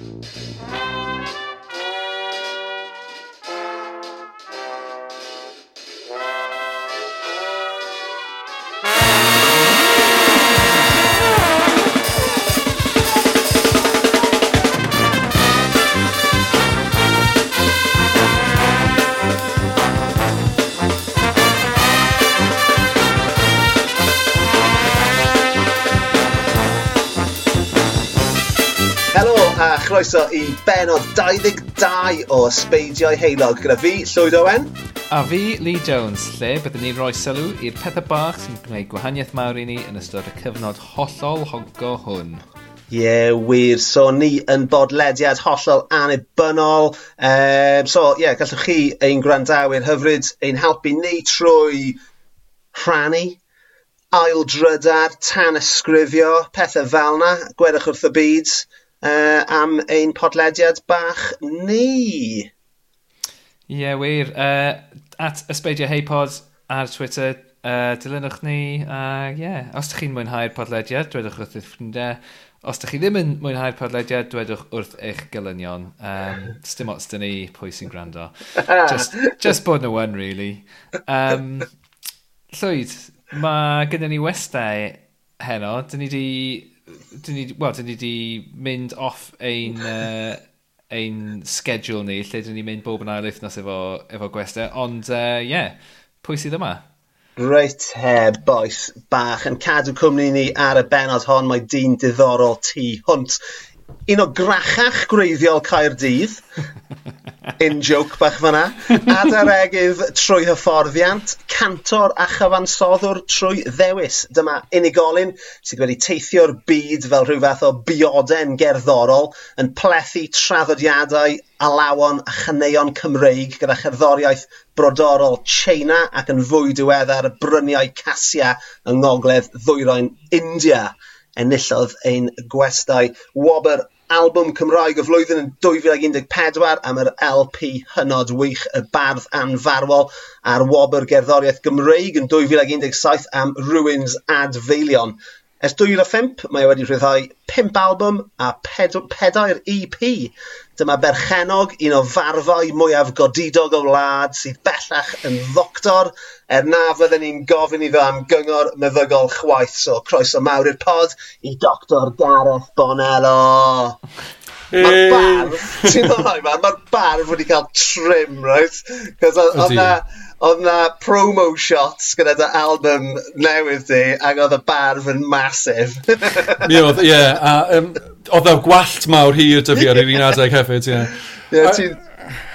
Música benod 22 o Sbeidiau Heilog gyda fi, Llwyd Owen. A fi, Lee Jones, lle byddwn ni'n rhoi sylw i'r pethau bach sy'n gwneud gwahaniaeth mawr i ni yn ystod y cyfnod hollol honco hwn. Ie, yeah, wir. So, ni yn bodlediad hollol anibynnol. Um, ehm, so, ie, yeah, gallwch chi ein gwrandawyr hyfryd ein helpu ni trwy rhannu, aildrydar, tan ysgrifio, pethau fel yna. Gwedwch wrth y byd uh, am ein podlediad bach ni. Ie, yeah, wir. Uh, at Ysbeidio Heipod ar Twitter, uh, dilynwch ni. Uh, yeah. Os ydych chi'n mwynhau'r podlediad, dwedwch wrth eich ffrindiau. Os ydych chi ddim yn mwynhau'r podlediad, dwedwch wrth eich gylynion. Um, Stym ots dyn ni pwy sy'n gwrando. just, just bod nhw one, really. Um, Llwyd, mae gyda ni westau heno. Dyn ni wedi dyn ni, well, dyn ni wedi mynd off ein, uh, ein schedule ni, lle dyn ni'n mynd bob yn ail wythnos efo, efo gwestiau. Ond, ie, uh, yeah, pwy sydd yma? Reit, he, boes bach yn cadw cwmni ni ar y benod hon. Mae dyn diddorol tu hwnt un o grachach gwreiddiol Caerdydd. In joke bach fyna. Adaregydd trwy hyfforddiant, cantor a chyfansoddwr trwy ddewis. Dyma unigolyn sydd wedi teithio'r byd fel rhyw fath o bioden gerddorol yn plethu traddodiadau, alawon a chyneuon Cymreig gyda cherddoriaeth brodorol China ac yn fwy diweddar bryniau Casia yng ngogledd ddwyrain India enillodd ein gwestau wobr albwm Cymraeg y flwyddyn yn 2014 am yr LP hynod wych y bardd anfarwol a'r wobr gerddoriaeth Gymreig yn dwy fil ag un deg saith am Ruins adfeilion. Ers dwy fil a phump mae e wedi rhyddhau 5 albwm a pedw- pedair EP. Dyma berchenog, un o farfau mwyaf godidog o wlad sydd bellach yn ddoctor er na fydden ni'n gofyn iddo am gyngor meddygol chwaith. So croeso mawr i'r pod i Dr Gareth Bonello. Mae'r barf, ti'n ddod mae'r barf wedi cael trim, right? Cos oedd na... Oedd na promo shots gyda dy album newydd di, ac oedd y barf yn masif. Mi oedd, ie. Yeah, Um, oedd y gwallt mawr hir dy fi ar yr un adeg hefyd, ie. Ie.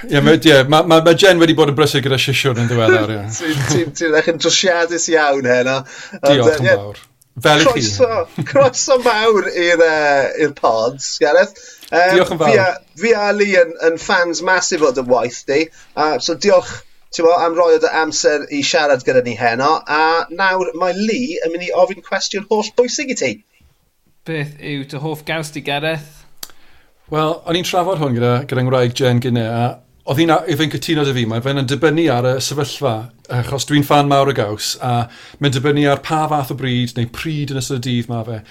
Ie, mae ma, ma, ma Jen wedi bod yn brysur gyda sisiwr yn ddiweddar, ie. Ti'n eich yn drosiadus iawn heno. Diolch yn fawr. Fel i chi. Croeso mawr i'r uh, pods, Gareth. Um, diolch yn fawr. Fi a, fi a Lee yn, yn fans masif o dy waith di, uh, so diolch Tewo, am roi o dy amser i siarad gyda ni heno a nawr mae Lee yn mynd i ofyn cwestiwn holl bwysig i ti. Beth yw dy hoff gaws di Gareth? Wel, o'n i'n trafod hwn gyda, gyda ngwraig Jen Gynne a oedd hi'n efo'n cytuno dy fi, mae fe'n yn dibynnu ar y sefyllfa, achos dwi'n fan mawr y gaws, a mae'n dibynnu ar pa fath o bryd, neu pryd yn ystod y dydd mae fe.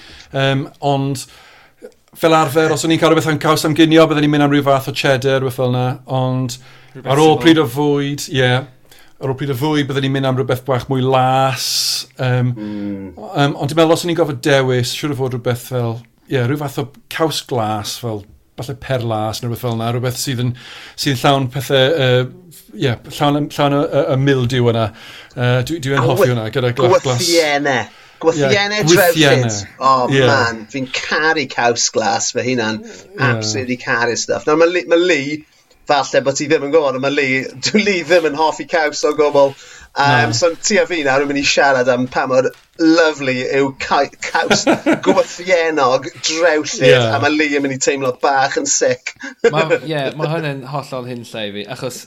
Um, ond, fel arfer, os o'n i'n cael rhywbeth yn caws am ginio, byddwn i'n mynd am rhyw fath o cheddar, rhywbeth fel yna, ond Ar ôl pryd o fwyd, ie. Yeah. Ar ôl pryd o fwyd, byddwn ni'n mynd am rhywbeth bach mwy las. Um, mm. um, ond dwi'n meddwl, os o'n i'n gofod dewis, siwr o fod rhywbeth fel, ie, yeah, rhyw fath o caws glas, fel falle perlas neu rhywbeth fel yna, rhywbeth sydd yn, sydd yn llawn pethau, uh, yeah, llawn, llawn y, y, y mildew yna. Uh, Dwi'n dwi hoffi hwnna gyda glas. Gwythiennau. Gwythiennau yeah, drewllyd. Oh, yeah. man, fi'n caru caws glas fe hynna'n yeah. Absolutely caru stuff. Nawr mae ma Lee falle bod ti ddim yn gwybod, mae Lee, dwi Lee ddim yn hoffi caws o gwbl. Um, no. So ti a fi nawr yn mynd i siarad am pa mor lyflu yw caws gwythienog drewllyd, yeah. a mae Lee yn mynd i teimlo bach yn sic. Ie, mae yeah, ma hwnna'n hollol hyn lle fi, achos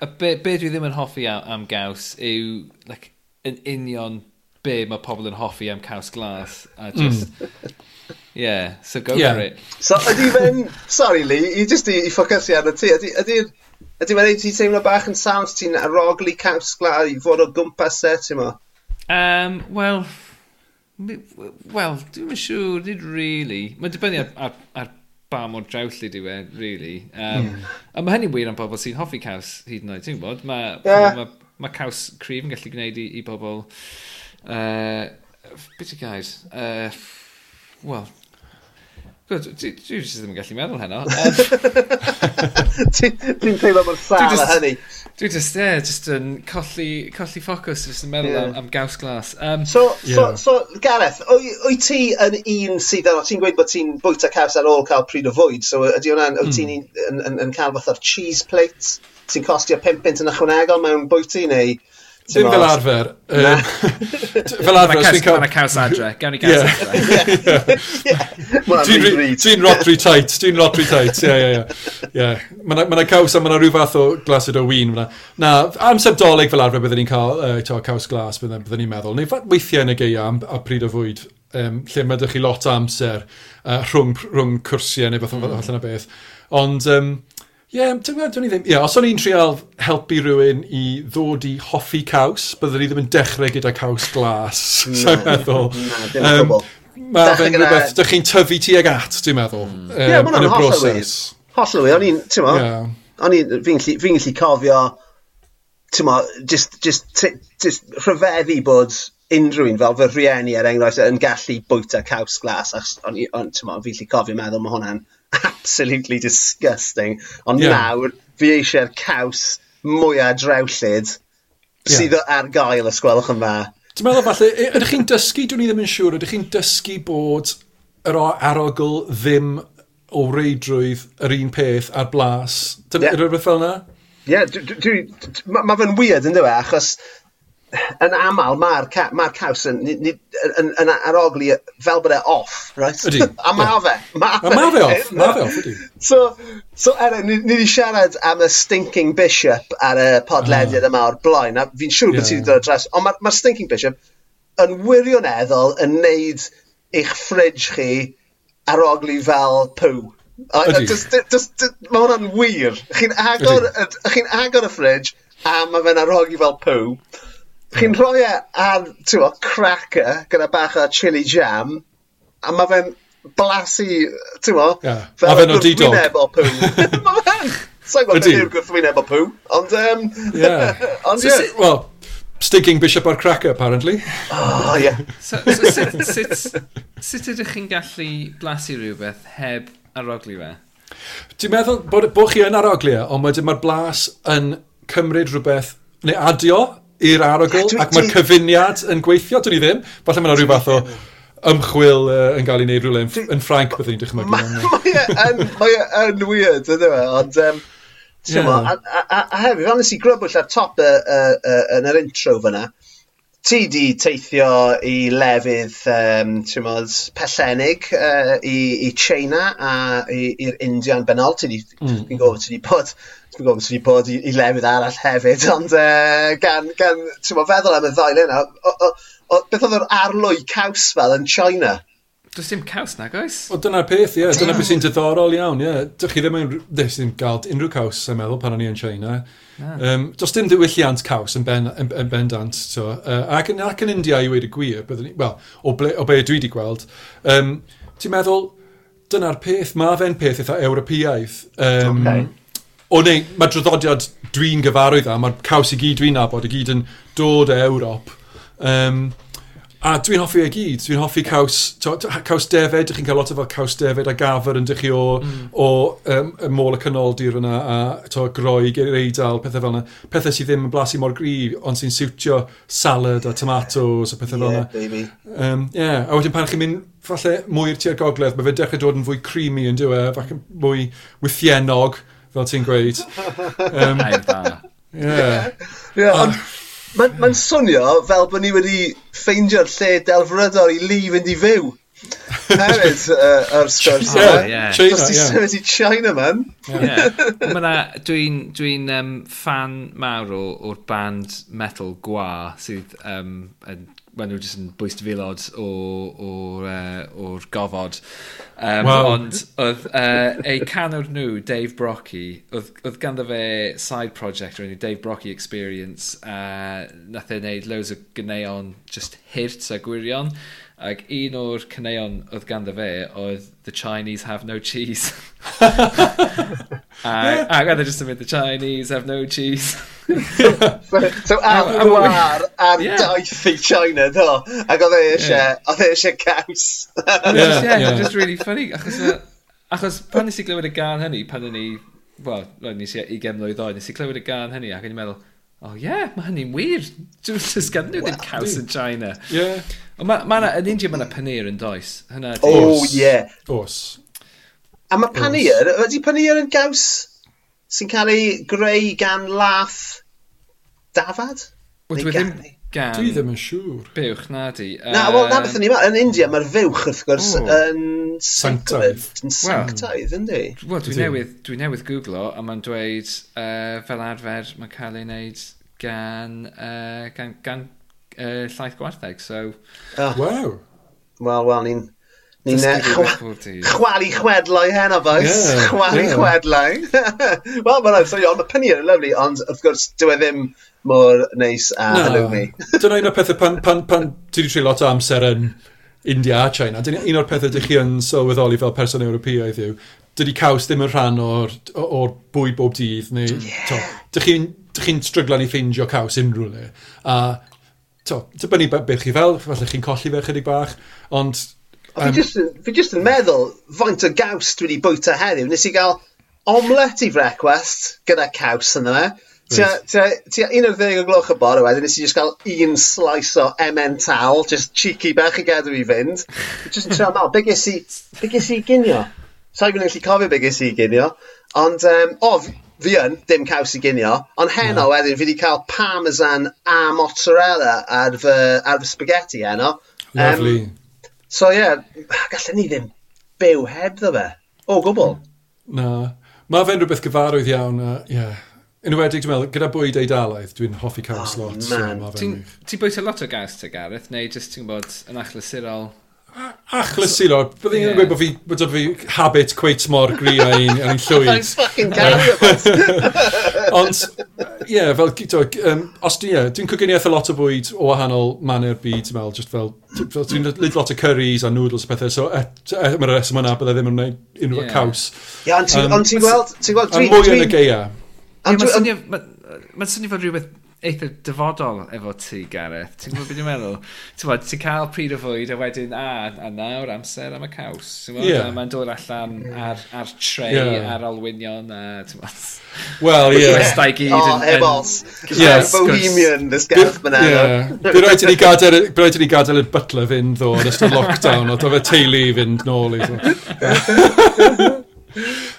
y be, be dwi ddim yn hoffi am, am gaws yw like, yn union be mae pobl yn hoffi am caws glas, a hmm. just... Mm Yeah, so go yeah. for it. So ydy fe'n... Sorry Lee, i just i, i ffocysu arno ti. Ydy, ydy, ydy fe'n ti teimlo bach yn sound ti'n aroglu cawsglau i fod o gwmpas e, ti'n mo? Um, Wel, well, dwi'n siŵr, nid really. Mae'n dibynnu ar, ar, ar ba mor drawllu dwi e, really. Um, yeah. Hmm. A mae hynny'n wir am bobl sy'n hoffi caws hyd yn oed, ti'n gwybod? Mae yeah. ma, ma caws cryf yn gallu gwneud i, i bobl... Uh, beth i gair? Uh, Wel, Dwi jyst ddim yn gallu meddwl heno. Dwi'n teimlo mor sal a hynny. Dwi just, ie, just yn colli, colli ffocws, just yn meddwl yeah. am, am gaws glas. Um, so, yeah. so, so, Gareth, wyt ti yn un sydd yn, ti'n gweud bod ti'n bwyta caws ar ôl cael pryd o fwyd, so ydy hwnna'n, wyt ti'n hmm. yn, yn, yn cael fath o'r cheese plate? Ti'n costio 5 pint yn ychwanegol mewn bwyty neu... Dim fel arfer. Fel arfer, dwi'n cael... Mae'n caws adre, gawn ni caws adre. Dwi'n rotri tight, Dwi'n rotri tight, ie, ie, ie. Mae'n caws a mae'n rhyw fath o glasyd o wyn. Na, amser doleg fel arfer byddwn ni'n cael uh, caws glas, byddwn ni'n meddwl. Neu weithiau yn y geia am a pryd o fwyd, um, lle mae ydych chi lot o amser uh, rhwng, rhwng cwrsiau neu beth mm. allan o beth. Ond... Um, Ie, yeah, dwi'n gwybod, ddim... Ie, yeah, os o'n i'n trial helpu rhywun i ddod i hoffi caws, byddwn ni ddim yn dechrau gyda caws glas, sa'n meddwl. Na, dim um, Mae fe'n rhywbeth, dych chi'n tyfu ti ag at, dwi'n meddwl, mm. um, yeah, yn y broses. Hollol o'n i'n, ti'n mo, yeah. o'n i'n, fi'n gallu cofio, ti'n mo, just, just, just rhyfeddu bod unrhyw un fel fy rhieni er enghraifft yn gallu bwyta caws glas, ac o'n i'n, ti'n mo, fi'n gallu cofio meddwl mae hwnna'n absolutely disgusting. Ond yeah. nawr, fi eisiau'r caws mwyaf drewllyd yeah. ar gael os gwelwch yn dda. Ti'n meddwl falle, ydych chi'n dysgu, dwi'n i ddim yn siŵr, ydych chi'n dysgu bod yr arogl ddim o reidrwydd yr un peth ar blas? Dyna yeah. rhywbeth fel yna? Ie, yeah, mae fe'n weird yn dweud, achos yn aml mae'r ca- ma'r caws yn yn, yn yn arogli fel bod e off, right? Ydy. A ma' fe. Ma' fe. A ma' fe off. Ma' fe off, ydy. So, so er, ni, ni wedi siarad am y stinking bishop ar y podlediad ah. yma o'r blaen, a fi'n siŵr yeah. bod ti wedi dod o dras, ond mae'r ma stinking bishop yn wirioneddol yn neud eich fridge chi arogli fel pw. Mae hwnna'n wir. Chi'n agor, chi agor y fridge, a mae fe'n arogli fel pw. Chi'n rhoi e ar t'mo' cracker gyda bach o chili jam a mae fe'n blasu ti'n Ie. yeah. fel o di-dog. ...gwrthwyneb o pŵ. Fe'n! Sa'n gwybod beth yw'r gwrthwyneb o ond... Um, yeah. Ond ie. well, stinking bishop o'r cracker, apparently. Oh. Yeah. so, so sut, sut, sut ydych chi'n gallu blasu rhywbeth heb arogli fe? Dwi'n meddwl bod, bod chi yn aroglu, e, ond wedyn mae'r blas yn cymryd rhywbeth, neu adio i'r arogl, yeah, ac mae'r cyfuniad yn gweithio, dwi'n i ddim. Falle mae'n rhyw fath o ymchwil uh, yn cael ei wneud rhywle yn, yn Ffrainc byddwn ni'n dychmygu. Mae e ma e yn weird, ydw e, ond... Um, Yeah. Mo, a, a, a hefyd, fel nes i grybwyll ar top y, y, y, yn yr intro fyna, ti di teithio i lefydd um, modd, pellenig uh, i, i China a i'r Indian benol. Ti di, mm. gofod, ti di bod Dwi'n gwybod byswn i bod i, i lefydd arall hefyd, ond uh, gan gan t'mo' feddwl am y ddoe yna, beth oedd yr arlwy caws fel yn China? Does dim caws na, goes? O, dyna'r peth, ie. Yeah. Dyna beth sy'n diddorol iawn, ie. Yeah. Dych chi ddim yn dych chi'n gael unrhyw caws, sy'n meddwl, pan o'n i yn China. Ah. Um, does dim diwylliant caws yn, ben, yn, yn bendant. So, uh, ac, yn, ac yn India i wedi gwir, byddwn wel, o, ble, o be dwi wedi gweld, um, ti'n meddwl, dyna'r peth, mae fe'n peth eitha Ewropeaidd. Um, okay. O neu, mae droddodiad dwi'n gyfarwydd â, mae'r caws i gyd dwi'n nabod, i gyd yn dod o Ewrop. Um, a dwi'n hoffi e gyd, dwi'n hoffi caws, to, to, caws defed, chi'n cael lot o fel caws defed a gafr yn dych chi o, mm. o um, y môl y canoldir yna, a to, groig, yr e-, eidal, pethau fel yna. Pethau sydd ddim yn blasu mor gryf, ond sy'n siwtio salad a tomatoes a pethau yeah, fel yna. Um, yeah. A wedyn pan chi'n mynd falle mwy i'r tua'r gogledd, mae fe dechrau dod yn fwy creamy yn dywe, falle mwy wythienog, fel ti'n gweud. Um, yeah. Yeah, ond mae'n ma swnio fel bod ni wedi ffeindio'r lle delfrydol i li fynd i fyw. Hefyd, uh, ar sgwrs. Yeah, yeah. China, Does ti yeah. sefyd i China, man. Yeah. yeah. Dwi'n dwi um, fan mawr o'r band metal gwa sydd um, yn maen nhw jyst yn bwyst filod o'r, or, uh, or gofod. Um, wow. Ond oedd uh, ei canwr nhw, Dave Brocky, oedd, oedd ganddo fe side project o'r enw Dave Brocky Experience, a uh, nath e wneud loads o gyneuon just hirt a gwirion. Ac un o'r cyneuon oedd ganddo fe oedd The Chinese have no cheese. ac, ac oedd e just yn mynd, The Chinese have no cheese. so, so am gwar ar yeah. daith i China, do? Ac oedd e eisiau, oedd e eisiau caws. E yeah, yeah, yeah. just really funny. Achos, uh, achos pan nes i glywed y gan hynny, pan o'n i, wel, nes i i mlynedd oed, nes i glywed y gan hynny ac o'n i'n meddwl, oh yeah, mae hynny'n wir. Just gan nhw ddim caws yn China. Yeah. Mae ma yna, yn India mae yna paneer yn does. Hynna di. Oh, ie. Os. A mae paneer, ydy paneer yn gaws sy'n cael ei greu gan lath dafad? Wel, dwi e ddim gan... Dwi ddim yn siŵr. Buwch, na di. Na, wel, na beth ni yma. Yn India, mae'r fywch, wrth gwrs, yn... Sanctaidd. Yn sanctaidd, yndi? Wel, dwi newydd, dwi newydd googlo, a mae'n dweud, fel arfer, mae'n cael ei wneud gan, gan, gan uh, llaeth gwartheg, so... Oh. Wow. Wel, wel, ni'n... Ni chwalu chwedlau heno o fos. Chwalu yeah. chwedlau. Wel, mae'n rhaid, ond mae pynnu yn lyflu, ond wrth gwrs, dyw e ddim mor neis a no. halloumi. Dyna un o'r pethau pan, pan, pan ti wedi tri lot o amser yn India a China, dyna un o'r pethau ydych chi yn sylweddoli fel person Ewropeaidd yw, dydy caws ddim yn rhan o'r, or bwyd bob dydd, neu yeah. dych chi'n chi stryglan i ffeindio caws unrhyw le. A to, dibynnu be chi fel, falle chi'n colli fe chydig bach, ond... Um, fi, just, fi just yn meddwl, faint o gaws dwi wedi bwyta heddiw, nes i gael omlet i frecwest gyda caws yna fe. Tia un o'r ddeg o gloch y bore wedyn, nes i just gael un slice o emmental, just cheeky bach i gadw i fynd. Just yn trio mal, be ges i, be ges i ginio? Sa'i so, gallu cofio be ges i ginio, ond, um, o, oh, fi yn, dim caws i ginio, ond heno no. wedyn fi wedi cael parmesan a mozzarella ar fy, ar fy spaghetti heno. Lovely. Um, so ie, yeah, gallen ni ddim byw heb ddo fe. O, gwbl. Na. Mae fe'n rhywbeth gyfarwydd iawn, a ie. Yeah. Enwedig, dwi'n meddwl, gyda bwyd eidalaeth, dwi'n hoffi cael oh, slot. So, ti'n ti bwyta lot o gaws te, Gareth, neu jyst ti'n bod yn achlysurol? Achles silo, byddwn i'n gweud bod fi, bod fi habit cweit mor gri a un yn llwyd. Thanks fucking God. Ond, ie, yeah, fel, to, um, os di, yeah, dwi'n coginio a lot o bwyd o wahanol manner byd, ti'n meddwl, just fel, fel dwi'n lid lot o curries a noodles a pethau, so e, e, mae'r reswm yna byddai ddim yn gwneud unrhyw yeah. caws. Ie, ond ti'n gweld, ti'n gweld, dwi'n... A mwy yn y geia. Mae'n swnio fod rhywbeth eitha dyfodol efo ti, Gareth. Ti'n gwybod beth dwi'n meddwl? Ti'n bod, ti'n cael pryd o fwyd a wedyn, a, a nawr amser am y caws. Ti'n bod, yeah. mae'n dod allan mm. ar, ar tre, yeah. ar alwynion, a ti'n bod... Wel, ie. Yeah. Gwestai gyd yn... Oh, ebos. Yes. Bohemian, this Gareth Manello. Bydd rhaid i ni gadael y butler fynd, ddo, yn ystod lockdown, o, do fe teulu fynd nôl i.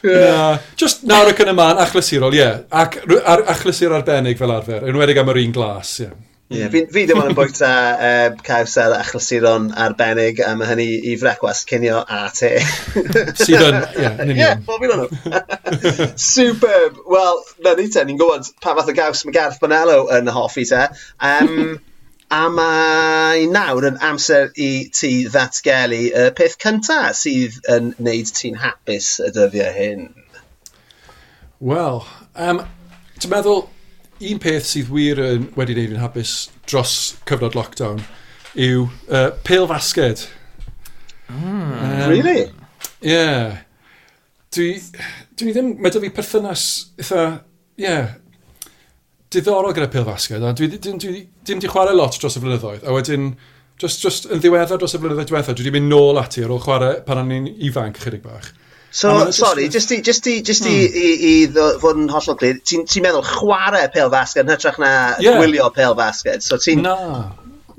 Na, just nawr ac yn y man, achlysurol, ie. Yeah. Ac ar, achlysur arbennig fel arfer, enwedig am yr un glas, ie. Ie, fi, fi ddim yn bwyta uh, caws ar achlysuron arbennig a mae hynny i frecwas cinio a te. Sydd yn, ie, Ie, bob un o'n nhw. Superb! Wel, na ni te, ni'n gwybod pa fath o gaws mae Gareth Bonello yn hoffi te. Um, A mae nawr yn amser i ti ddatgelu y peth cynta sydd yn wneud ti'n hapus y dyddiau hyn. Wel, um, ti'n meddwl, un peth sydd wir yn wedi wneud yn hapus dros cyfnod lockdown yw uh, pil fasged. Mm, um, really? Ie. Yeah. Dwi, dwi ddim, mae dy fi perthynas eitha, ie, yeah, diddorol gyda Pil Fasged, a dwi ddim wedi chwarae lot dros y flynyddoedd, a wedyn, just, just yn ddiweddar dros y flynyddoedd diwethaf, dwi wedi mynd nôl ati ar ôl chwarae pan o'n i'n ifanc chydig bach. So, sorry, just i, just i, just hmm. i, i, i fod yn hollol glir, ti'n ti meddwl chwarae pel fasged yn hytrach na yeah. gwylio pel fasged? So, ti'n... Na.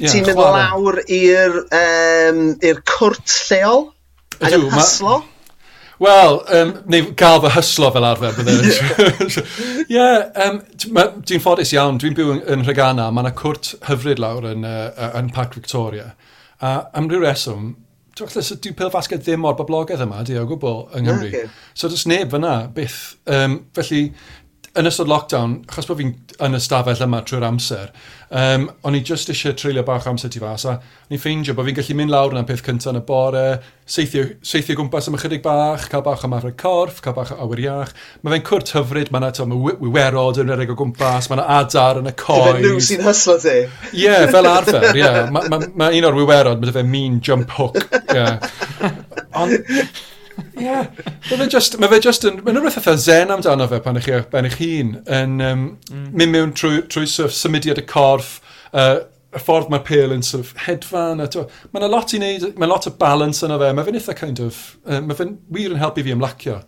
Yeah, ti'n mynd lawr i'r um, cwrt lleol? Ydw, ma... Haslo? Wel, um, neu gael fy hyslo fel arfer bydde. Ie, yeah, um, ti'n ffodus iawn, dwi'n byw yn, yn Rhegana, mae yna cwrt hyfryd lawr yn, uh, yn Parc Victoria. A am ryw reswm, dwi'n gallu sydd dwi'n pelfasgau ddim o'r boblogaidd yma, di o gwbl, yng Nghymru. Okay. So does neb fyna, byth. Um, felly, yn ystod lockdown, achos bod fi'n yn y stafell yma trwy'r amser, um, o'n i just eisiau treulio bach amser ti fas, a o'n i'n ffeindio bod fi'n gallu mynd lawr yna'n peth cyntaf yn y bore, seithio, seithio gwmpas am ychydig bach, cael bach am afrau corff, cael bach o awyr iach. Mae fe'n cwrt hyfryd, mae yna wywerod yn rhedeg o gwmpas, mae yna adar yn y coes. Dyfe nhw sy'n hyslo ti. Ie, yeah, fel arfer, ie. Yeah. Mae ma, ma un o'r wywerod, mae dyfe mean jump hook. Yeah. Ond Ie. Mae fe just, mae fe just yn, mae'n rhywbeth eitha zen amdano fe pan ych chi ben eich hun, yn um, mm. mynd mewn trwy, trwy sort of, symudiad y corff, uh, y ffordd mae'r pêl yn sort of hedfan. Mae'n lot i wneud, mae'n lot o balance yna fe. Mae fe'n eitha kind of, uh, mae fe'n wir yn helpu fi ymlacio.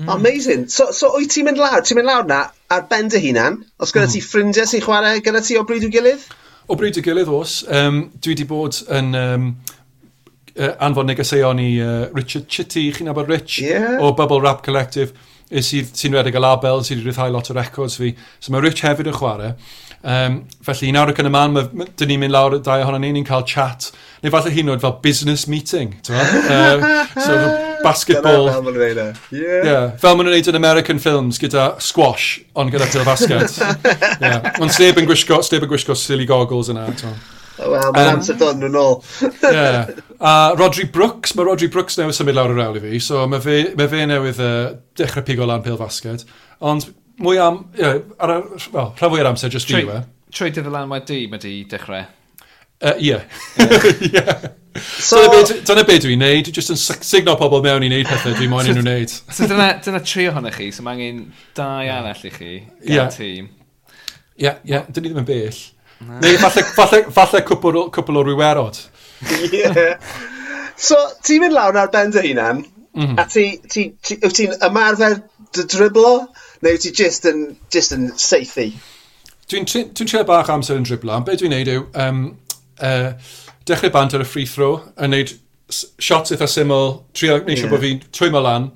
Mm. Amazing. So, so wyt ti'n mynd lawr, ti'n mynd lawr na ar ben dy hunan? Os gyda mm. ti ffrindiau sy'n chwarae gyda ti o bryd o gilydd? O bryd o gilydd, os. Um, dwi wedi bod yn... Um, uh, anfon negeseuon i uh, Richard Chitty, chi'n abod Rich, yeah. o Bubble Rap Collective, sy'n sy redeg y label, sy'n rhyddhau lot o records fi. So mae Rich hefyd yn chwarae. Um, felly, nawr ac yn y man, dyn ni'n mynd lawr y dau ohono ni, ni'n cael chat. Neu falle hyn oed fel business meeting, ti'n um, so, basketball. Fel maen nhw'n neud e. Yeah. Fel maen nhw'n neud yn American films gyda squash, ond gyda tyle basket. yeah. Ond sleb yn gwisgo, sleb yn gwisgo silly goggles yna, ti'n Wel, mae'n um, amser dod nhw'n ôl. yeah. A Rodri Brooks, mae Rodri Brooks newydd symud lawr yr awl i fi, so mae fe, mae fe newydd uh, dechrau pigo lan pil fasged. Ond mwy am, yeah, ar, well, rhan fwy ar amser, just Trwy, diwe. Trwy dyfylanwad di, mae di dechrau. Uh, yeah. yeah. So, dyna beth dwi'n neud, just yn signo pobl mewn i neud pethau dwi'n moyn i nhw'n neud. so dyna, dyna tri ohonych chi, so mae angen dau arall i chi, gan yeah. tîm. Ie, yeah, ie, yeah. dyn ni ddim yn bell. Neu falle, falle, falle cwpl, cwpl o rywerod. yeah. So, ti'n mynd lawr ar ben dy hunan, mm. -hmm. a ti, ti, ti, wyt ti'n ymarfer dy driblo, neu wyt ti just yn, just yn seithi? Dwi'n dwi trio bach amser yn driblo, ond beth dwi'n neud yw, um, uh, dechrau bant ar y free throw, yn neud shots eitha syml, trio neud yeah. bod fi'n trwy lan,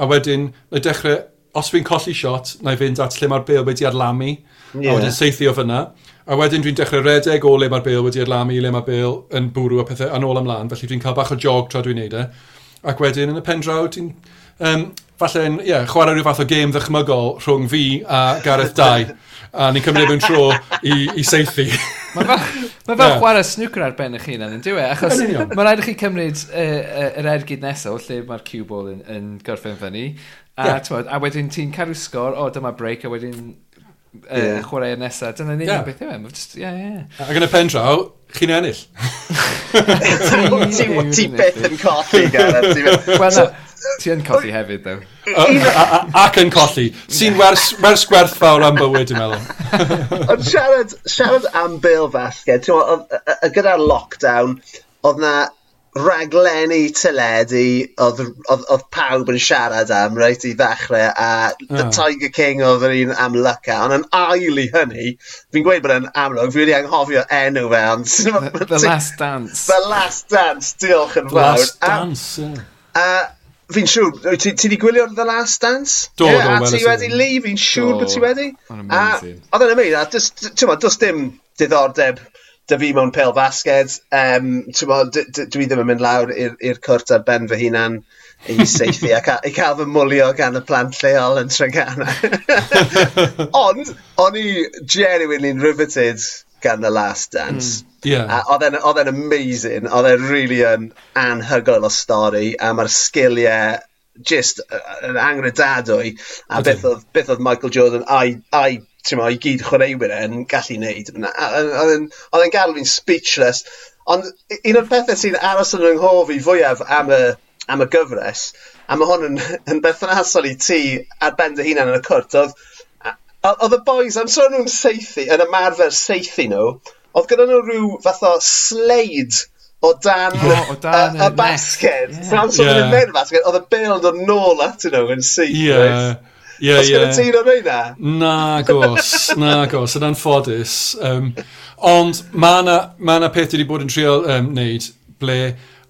a wedyn, na dechrau, os fi'n colli shot, na i fynd at lle mae'r bel wedi adlamu, yeah. a wedyn seithi o fyna. A wedyn dwi'n dechrau redeg o le mae'r bêl wedi adlamu, le mae'r bêl yn bwrw a pethau yn ôl ymlaen, felly dwi'n cael bach o jog tra dwi'n neud e. Ac wedyn yn y pen draw, ti'n um, falle'n yeah, chwarae rhyw fath o gêm ddychmygol rhwng fi a Gareth 2, a ni'n cymryd mewn tro i, i seithi. Mae fel, ma fel yeah. chwarae snwcr ar ben eich hun yn diwy, e? achos mae'n rhaid i chi cymryd yr er uh, yr ergyd nesaf lle mae'r cue ball yn, yn gorffen fyny. A, yeah. twod, a wedyn ti'n cadw sgor, o dyma break, a wedyn yeah. uh, chwarae nesaf. Dyna ni yeah. beth yw e. Just, yeah, yeah. Ac yn y pen draw, chi'n ennill. Ti beth yn colli, Gareth. Wel, ti yn colli hefyd, ddew. Ac yn colli. Sy'n wers, wers gwerthfawr am bywyd, dwi'n meddwl. Ond siarad, siarad am Bill Fasged, gyda'r lockdown, oedd na raglenni teledu oedd, oedd, oedd pawb yn siarad am reit i ddechrau a The oh. Tiger King oedd yr un am Lyca ond yn ail i hynny fi'n gweud bod yn amlwg fi wedi anghofio enw fe ond the, the Last Dance. The Last Dance diolch yn fawr. The Last Dance a, yeah. a fi'n siŵr ti wedi gwylio The Last Dance? Do, yeah, do, a ti wedi li fi'n siŵr bod ti wedi? A oedd yn ymwneud a does dim diddordeb da fi mewn pel basged Um, dwi ddim yn mynd lawr i'r cwrt ar ben fy hunan i seithi a ca- i cael fy mwlio gan y plant lleol yn Tregana. Ond o'n i genuinely'n riveted gan The Last Dance. Mm. Yeah. A oedd e'n, amazing. Oedd e'n really yn anhygoel o stori a mae'r sgiliau just yn uh, angredadwy a beth oedd, beth oedd Michael Jordan a'i, ai t'mo' i gyd chwaraewyr yn gallu wneud. Oedd a odd e'n odd fi'n speechless ond un o'r pethau sy'n aros yn ynghof i fwyaf am y am y gyfres a mae hwn yn yn berthnasol i ti ar ben dy hunan yn y cwrt oedd, oedd y boys, am sôn nhw'n seithi, yn ymarfer seithi nhw oedd gyda nhw rhyw fath o sleid o dan... O, o dan y... ...y basged. Ie. Pam so o'n nw'n neud y basged odd y bêl yn dod nôl at nhw yn syth. Ie. Ie, ie. Os gyda ti'n am ei na? Gos. Na, gos. Yn anffodus. Um, ond mae yna ma peth wedi bod yn trio um, wneud ble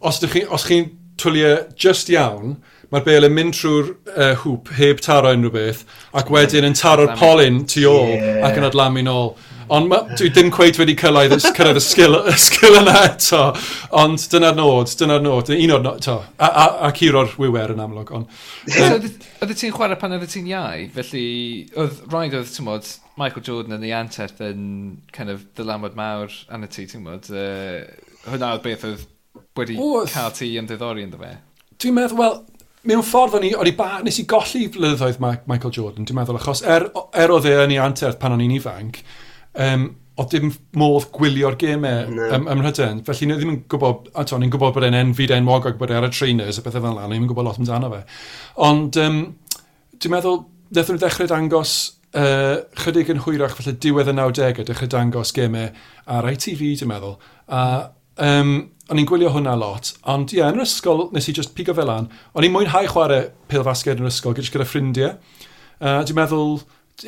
os chi'n chi, os chi twylio just iawn, mae'r bel yn mynd trwy'r uh, hwp heb taro unrhyw beth ac wedyn yn taro'r polyn tu ôl yeah. ac yn adlamu nôl. Ond dwi ddim cweith wedi cyrraedd y cyrraedd y sgil, y sgil yna eto. Ond dyna'r nod, dyna'r nod. Un o'r nod, to. A, a, a curo'r wywer yn amlwg. Ond, um, ti'n chwarae pan oeddet ti'n iau? Felly, oedd rhaid oedd, ti'n modd, Michael Jordan yn ei anteth yn kind of dylamod mawr anna ti, ti'n modd. Uh, hwnna oedd beth oedd wedi cael ti ymddiddori ynddo fe. Dwi'n meddwl, wel, mewn ffordd o'n i, o'n i ba, nes i golli flyddoedd Michael Jordan, dwi'n meddwl, achos er, er oedd e yn ei anterth pan o'n i'n ifanc, um, o dim modd gwylio'r gemau no. ym, ym Mhrydain. Felly ni ddim yn gwybod, a to, ni'n gwybod bod e'n enfyd enwog ac bod e ar y trainers a bethau fel yna, ni'n gwybod lot amdano fe. Ond um, dwi'n meddwl, ddethon nhw ddechrau dangos uh, chydig yn hwyrach felly diwedd y 90au, dechrau dangos gemau ar ITV, dwi'n meddwl. A um, o'n i'n gwylio hwnna lot, ond ie, yeah, yn yr ysgol nes i just pigo fel an, o'n i'n mwynhau chwarae pil fasged yn yr ysgol gyda ffrindiau. Uh, dwi'n meddwl,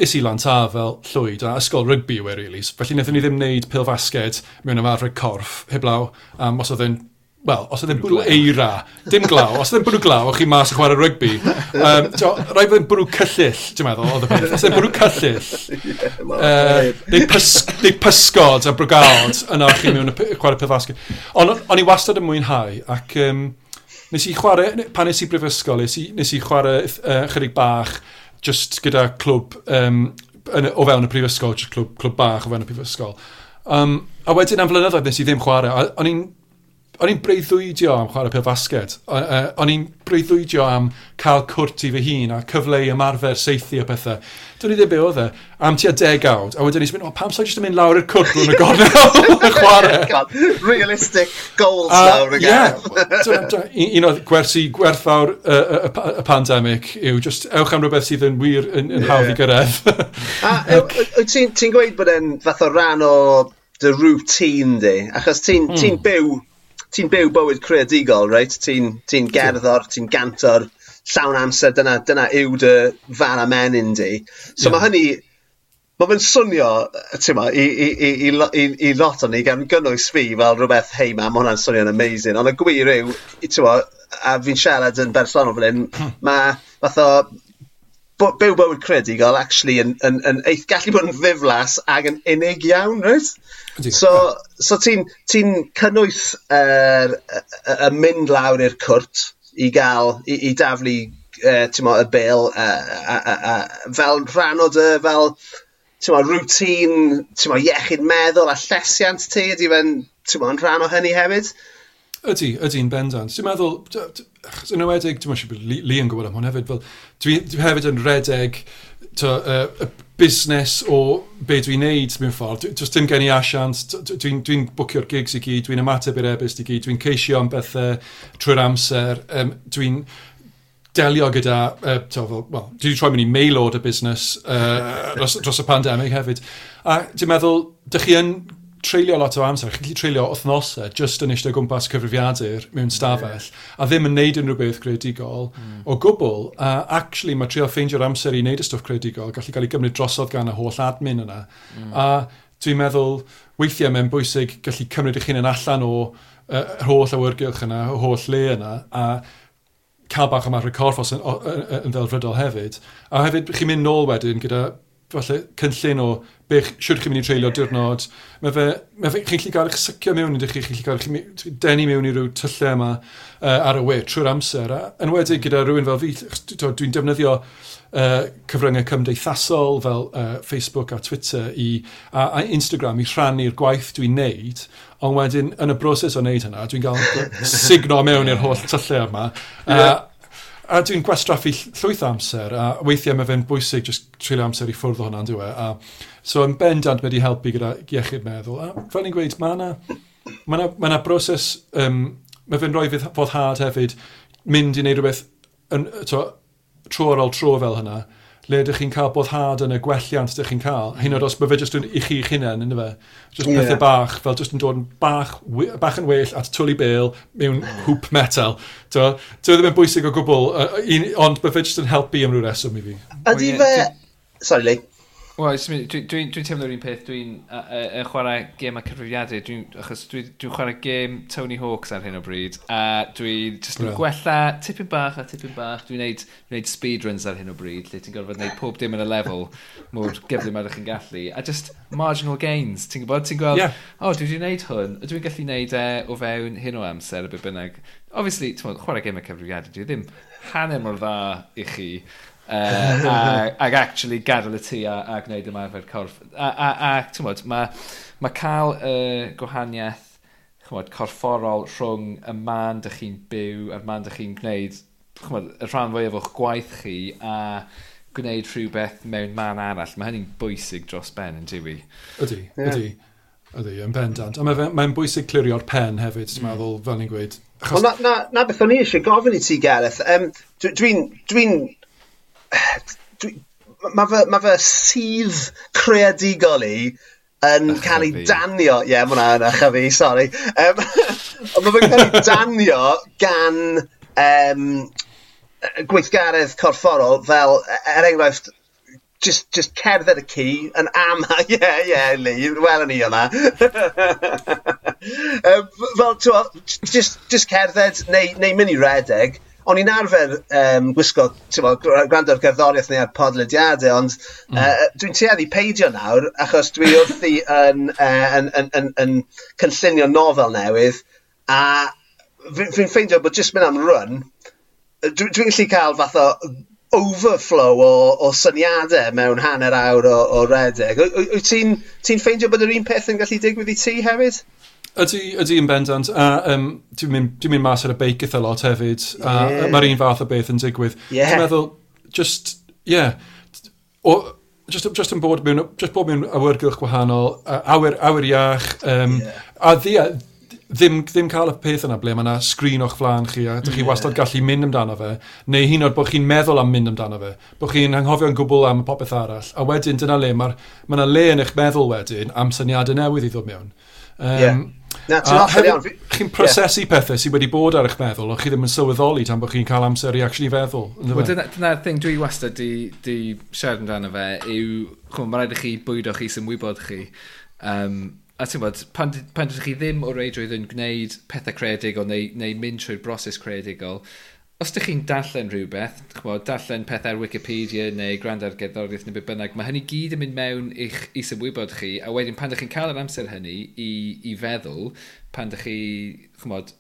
is i lan ta fel llwyd a ysgol rygbi yw e, really. Felly wnaethon ni ddim wneud pil fasged mewn ymarfer corff, heblaw, um, os oedd yn Wel, os oedd e'n bwrw eira, dim glaw, os oedd e'n bwrw glaw, o'ch chi mas yn chwarae rygbi. Um, rhaid rai fod e'n bwrw cyllill, ti'n meddwl, oedd y peth. Os oedd e'n bwrw cyllill, yeah, uh, neu, pys, neu pysgod a brogald yna chi mewn y chwarae peth pethasgu. Ond o'n i wastad yn mwynhau, ac um, nes i chwarae, pan nes i brifysgol, nes i, nes i chwarae uh, chydig bach, just gyda clwb um, yn, o fewn y prifysgol, just clwb, clwb bach o fewn y prifysgol. Um, a wedyn am flynyddoedd nes i ddim chwarae, o'n i'n o'n i'n breuddwydio am chwarae pil fasged. O'n i'n breuddwydio am cael cwrt i fy hun a cyfleu ymarfer seithi o pethau. Dwi'n i ddim be oedd e. Am tua degawd. A wedyn ni'n mynd, o, pam sa'n jyst yn mynd lawr i'r cwrt rwy'n y gornel y chwarae? Realistic goals uh, lawr y gael. Ie. Un o gwersi gwerthfawr y, pandemig yw just ewch am rhywbeth sydd yn wir yn, yn hawdd i gyrraedd. a ti'n gweud bod e'n fath o ran o dy routine di? Achos ti'n mm. byw ti'n byw bywyd creadigol, right? Ti'n ti gerddor, ti'n gantor, llawn amser, dyna, dyna yw dy fan a menyn di. So yeah. mae hynny, mae fe'n swnio, ti'n ma, i, i, i, i, i, i lot o'n ni gan gynnwys fi fel rhywbeth, hei ma, mae hwnna'n swnio'n amazing. Ond y gwir yw, ti'n ma, a fi'n siarad yn bersonol fel hyn, hmm. mae fatho, bo- byw bywyd credigol actually yn, yn, yn eith, gallu bod yn ddiflas ac yn unig iawn, right? So, so ti'n ti cynnwys er, y er, er, er, mynd lawr i'r cwrt i gael, i, i daflu e, uh, mo, y bel uh, uh, uh, fel rhan o dy, fel mo, rŵtín, mo, iechyd meddwl a llesiant ti, ydy fe'n rhan o hynny hefyd? Ydy, ydy'n bendant. Dwi'n meddwl, achos yn ywedig, dwi'n meddwl bod Lee yn gwybod am hwn hefyd, fel dwi, dwi hefyd yn redeg to, uh, y busnes o be dwi'n neud mewn ffordd. Does dim gen i asiant, dwi'n dwi, dwi bwcio'r gigs i gyd, dwi'n ymateb i'r ebyst i gyd, dwi'n ceisio am bethau trwy'r amser, um, dwi'n delio gyda, uh, to, fel, well, dwi wedi troi mynd i mail order busnes uh, dros, dros y pandemig hefyd. A dwi'n meddwl, dych chi yn treulio lot o amser, chi'n gallu treulio wythnosau just yn eistedd gwmpas cyfrifiadur mewn stafell, yeah. a ddim yn neud unrhyw beth creadigol mm. o gwbl. A uh, actually, mae trio ffeindio'r amser i wneud y stwff creadigol, gallu cael ei gymryd drosodd gan y holl admin yna. Mm. A dwi'n meddwl, weithiau mae'n bwysig gallu cymryd eich hunain allan o uh, holl awyrgylch yna, y holl le yna, a cael bach yma rhywcorffos yn, yn, yn, yn ddelfrydol hefyd. A hefyd, chi'n mynd nôl wedyn gyda falle cynllun o beth siwr chi'n mynd i treulio diwrnod. Mae fe, mae fe, chi'n gallu gael eich sycio mewn, ydych chi'n gallu gael eich denu mewn i ryw tyllau yma uh, ar y we trwy'r amser. A, yn wedi gyda rhywun fel fi, dwi'n defnyddio uh, cyfryngau cymdeithasol fel uh, Facebook a Twitter i, a, a Instagram i rhannu'r gwaith dwi'n neud, ond wedyn yn y broses o wneud hynna, dwi'n cael signo mewn i'r holl tyllau yma. Uh, yeah a dwi'n gwastraffu llwyth amser, a weithiau mae fe'n bwysig jyst treulio amser i ffwrdd o hwnna'n dwi. E? A, so yn bendant wedi helpu gyda iechyd meddwl. A fel ni'n gweud, mae yna ma na, ma na broses, um, mae fe'n rhoi fodd hard hefyd, mynd i wneud rhywbeth yn, to, tro ar ôl tro fel hynna, le ydych chi'n cael boddhad yn y gwelliant ydych chi'n cael, hyn mhm. oed os mae fe jyst yn i chi eich hunain, ynddo fe? jyst yeah. pethau bach, fel jyst yn dod yn bach, bach yn well at twli bel mewn hwp metal. Ti'n ddim yn bwysig o gwbl, uh, un, ond mae fe jyst yn helpu am rhyw reswm i fi. Ydy fe... Sorry, Lee. Wel, dwi'n dwi, dwi, dwi teimlo'r un peth, dwi'n uh, chwarae gêm a cyfrifiadau, dwi'n dwi, dwi chwarae gêm Tony Hawks ar hyn o bryd, a dwi'n just yn gwella tipyn bach a tipyn bach, dwi'n neud, dwi neud speedruns ar hyn o bryd, lle ti'n gorfod neud pob dim yn y lefel mor gyflym ar chi'n gallu, a just marginal gains, ti'n gwybod, ti'n gweld, yeah. oh, dwi wedi neud hwn, a dwi'n gallu neud e o fewn hyn o amser y bynnag. Obviously, ti'n chwarae gêm a cyfrifiadau, dwi ddim hanner mor dda i chi, Uh, ag, actually gadael y tŷ a, a gwneud ymarfer corff. A, a, a ti'n modd, mae ma cael y uh, gwahaniaeth chymod, corfforol rhwng y man dych chi'n byw a'r man dych chi'n gwneud chymod, y rhan fwyaf o'ch gwaith chi a gwneud rhywbeth mewn man arall. Mae hynny'n bwysig dros ben yn diwy. Ydy, yeah. ydy. Ydy, yn bendant. A mae'n mae bwysig clirio'r pen hefyd, mm. meddwl, fel ni'n gweud. Achos... Well, na, na, na beth o'n i eisiau gofyn i ti, Gareth. Um, Dwi'n dwi, dwi mae ma' fy ma' fy sydd creadigol i yn cael ei danio ie ma' wnna yn ycha fi sori Um, ond mae fe'n cael ei danio gan um, gweithgaredd corfforol fel e, er enghraifft just, just cerdded y ci yn ama ie yeah, ie yeah, Lee welwn ni hwnna. Yym f- fel t'mo' just, jyst cerdded neu neu mynd i redeg o'n i'n arfer um, gwisgo, gwrando'r gerddoriaeth neu ar podlediadau, ond mm. uh, dwi'n tueddu peidio nawr, achos dwi wrthi yn, uh, yn, yn, yn, yn cynllunio nofel newydd, a fi'n ffeindio bod jyst mynd am run, dwi'n dwi gallu cael fath o overflow o, o syniadau mewn hanner awr o, o redeg. Wyt ti'n ti ffeindio bod yr un peth yn gallu digwydd i ti hefyd? Ydy, ydy yn bendant, a um, dwi'n mynd, dwi mynd mas ar y beic eitha lot hefyd, a yeah. mae'r un fath o beth yn digwydd. Yeah. Dwi'n meddwl, just, yeah, o, just, just yn bod mewn, just bod mewn awyrgylch gwahanol, awyr, awyr iach, um, yeah. a ddi, ddim, ddim cael y peth yna ble mae yna sgrin o'ch flaen chi a ydych chi yeah. wastad gallu mynd amdano fe, neu hyn oed bod chi'n meddwl am mynd amdano fe, bod chi'n anghofio'n gwbl am popeth arall, a wedyn dyna le, mae yna ma le yn eich meddwl wedyn am syniadau newydd i ddod mewn. Um, yeah. Na. Chi'n prosesu yeah. pethau sydd wedi bod ar eich meddwl, o chi ddim yn sylweddoli tan bod chi'n cael amser i actually feddwl. Well, Dyna'r thing dwi wastad di, di siarad amdano fe, yw, chwm, mae'n rhaid i chi bwydo chi sy'n wybod chi. Um, a ti'n bod, pan, pan dydych chi ddim o reidrwydd yn gwneud pethau creadigol neu, neu mynd trwy'r broses creadigol, os ydych chi'n darllen rhywbeth, chmod, darllen peth ar Wikipedia neu gwrando ar gerddoriaeth neu beth bynnag, mae hynny gyd yn mynd mewn i'ch i symwybod chi, a wedyn pan ydych chi'n cael yr amser hynny i, i feddwl, pan ydych chi, chmod,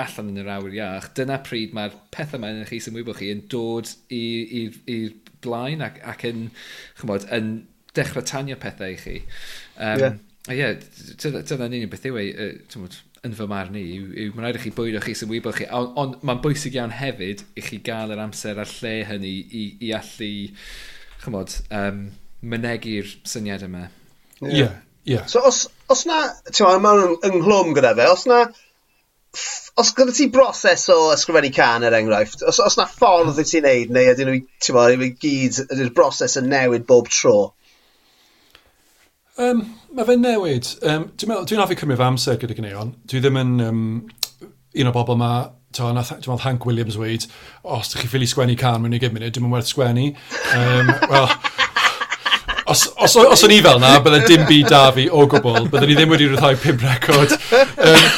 allan yn yr awr iach, dyna pryd mae'r pethau yma yn eich is-ymwybod chi yn dod i'r blaen ac, ac yn, chmod, yn dechrau tanio pethau i chi. Um, yeah. A Ie, yeah, dyna'n unig beth yw e, yn fy marn i, yw, yw mae'n rhaid i chi bwydo chi sy'n wybod chi, ond on, mae'n bwysig iawn hefyd i chi gael yr amser a'r lle hynny i, i allu, chymod, um, mynegu'r syniad yma. Ie, yeah. yeah. yeah. So os, os na, ti'n meddwl, mae'n ynghlwm gyda fe, os na, os gyda ti broses o ysgrifennu can er enghraifft, os, os na ffordd i ti'n neud, neu ydyn nhw, ti'n meddwl, i gyd, ydy'r broses yn newid bob tro? Um, mae fe'n newid. Um, dwi'n meddwl, dwi'n hoffi cymryd fy amser gyda gyneuon. Dwi ddim yn um, un o bobl yma, dwi'n meddwl Hank Williams weid, os ydych chi ffili sgwennu can mewn i gyd munud, dwi'n werth sgwennu. Um, well, os, os, os o'n i fel na, byddai dim byd da fi o gwbl, byddai ni ddim wedi rhyddhau pum record. Um,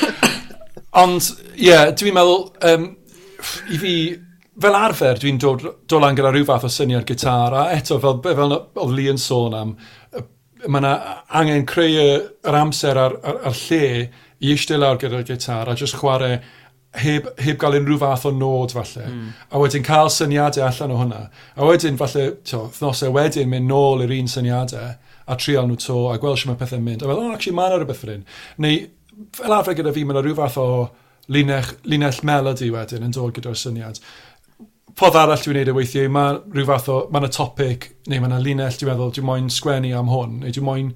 ond, ie, yeah, dwi'n meddwl, um, i fi, fel arfer, dwi'n dod, dod lan gyda rhyw fath o syniad gitar, a eto, fel, fel oedd Lee yn sôn am, mae yna angen creu yr amser a'r, ar, ar lle i eistedd lawr gyda'r gitar a jyst chwarae heb, heb gael unrhyw fath o nod falle. Mm. A wedyn cael syniadau allan o hwnna. A wedyn falle, to, thnosau wedyn mynd nôl i'r un syniadau a trial nhw to a gweld sy'n mae pethau'n mynd. A fel, oh, actually, mae yna rhywbeth rhywun. Neu, fel arfer gyda fi, mae yna rhyw fath o linell, linell melody wedyn yn dod gyda'r syniad ffordd arall dwi'n neud y weithiau, mae rhyw fath o, mae yna topic, neu mae yna linell, dwi'n meddwl, dwi'n moyn sgwennu am hwn, neu dwi'n moyn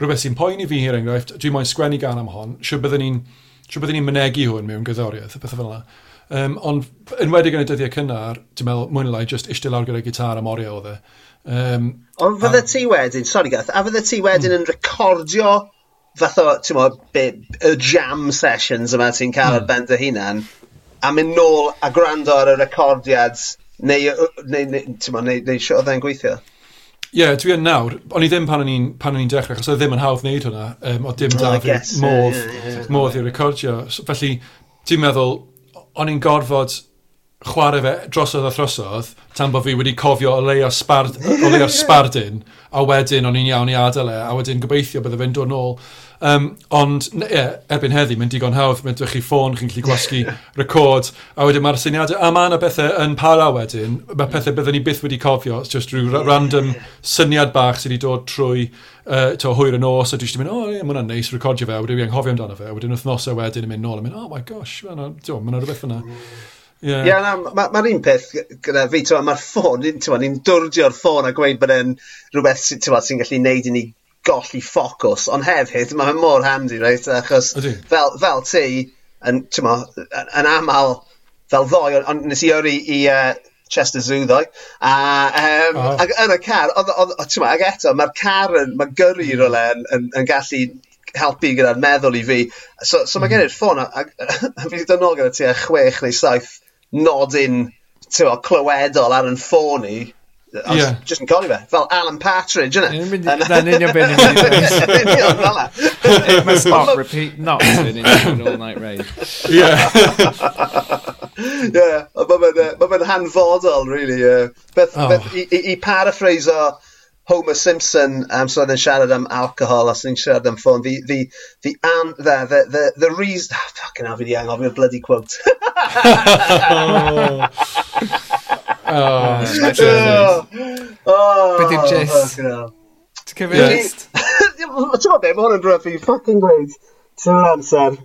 rhywbeth sy'n poeni fi hir enghraifft, dwi'n moyn sgwennu gan am hon, siw byddwn ni'n siw byddwn ni'n mynegu hwn mewn gyddoriaeth, y pethau fel yna. Um, ond yn wedi yn y dyddiau cynnar, dwi'n meddwl, mwyn lai, just eistedd lawr gyda gitar am oriau oedd e. Um, ond fydde ti wedyn, sorry Gath, a fydde ti wedyn mm. yn recordio fath o, ti'n mo, y jam sessions yma ti'n cael mm. ar hmm. ben dy hunan, a mynd nôl a gwrando ar y recordiad neu, neu, neu, neu, neu, neu sio oedd e'n gweithio? Ie, yeah, dwi yn nawr. O'n i ddim pan o'n i'n pan o'n i'n dechrau, achos oedd ddim yn hawdd wneud hwnna, um, o dim mm, da fi modd, modd i recordio. So, Felly, ti'n meddwl, o'n i'n gorfod chwarae fe drosodd a throsodd tan bod fi wedi cofio o leia spard, o leia sbardun a wedyn o'n i'n iawn i adael e a wedyn gobeithio bydde fe'n dod nôl Um, ond yeah, erbyn heddi, mae'n digon hawdd, mae'n dwych chi ffôn, chi'n gallu gwasgu record, a wedyn mae'r syniadau, a mae yna bethau yn para wedyn, mae pethau byddwn ni byth wedi cofio, it's just rhyw random syniad bach sydd wedi dod trwy uh, to hwyr yn os, a dwi eisiau mynd, o, oh, yeah, mae hwnna'n neis, recordio fe, a wedyn fi anghofio amdano fe, a wedyn wythnosau wedyn yn mynd nôl, a mynd, oh my gosh, mae yna rhywbeth yna. Yeah. Ie, yeah, mae'r ma, ma un peth gyda fi, mae'r ffôn, ni'n dwrdio'r ffôn a gweud bod e'n rhywbeth sy'n sy gallu neud i ni golli ffocws, ond hefyd mae fe mor handi, reit? Achos Ydy. fel, fel ti, yn, mo, yn aml, fel ddoi, ond on, nes i ori i uh, Chester Zoo ddoi, a, um, oh. ag, yn y car, oedd, oedd, ma, ag eto, mae'r car yn, mae gyrru mm. rolau yn, yn, yn gallu helpu gyda'r meddwl i fi. So, so mm. mae gen i'r ffôn, a, a, a fi wedi dod nôl gyda ti a chwech neu saith nodyn, ti'n clywedol ar yn ffôn i, I was yeah. just in Gulliver. Felt Alan Partridge, innit? And, and, then in your bin. it must not repeat, not in your all night raid. Yeah. yeah, but but but Han hanfodol, really. Uh, But oh. beth, i, i, i paraphraso uh, Homer Simpson, um, so oedd yn siarad am um, alcohol, os oedd siarad am ffôn, the, the, the, an, the, the, the, the reason... Oh, fucking I'll be a bloody quote. oh oh, oh, Beth yw'r gist? fucking hell. Ti'n cyfeirio gist? Ti'n gwybod be, mae hwn yn rhywbeth fi fucking gweud. Trwy'r amser.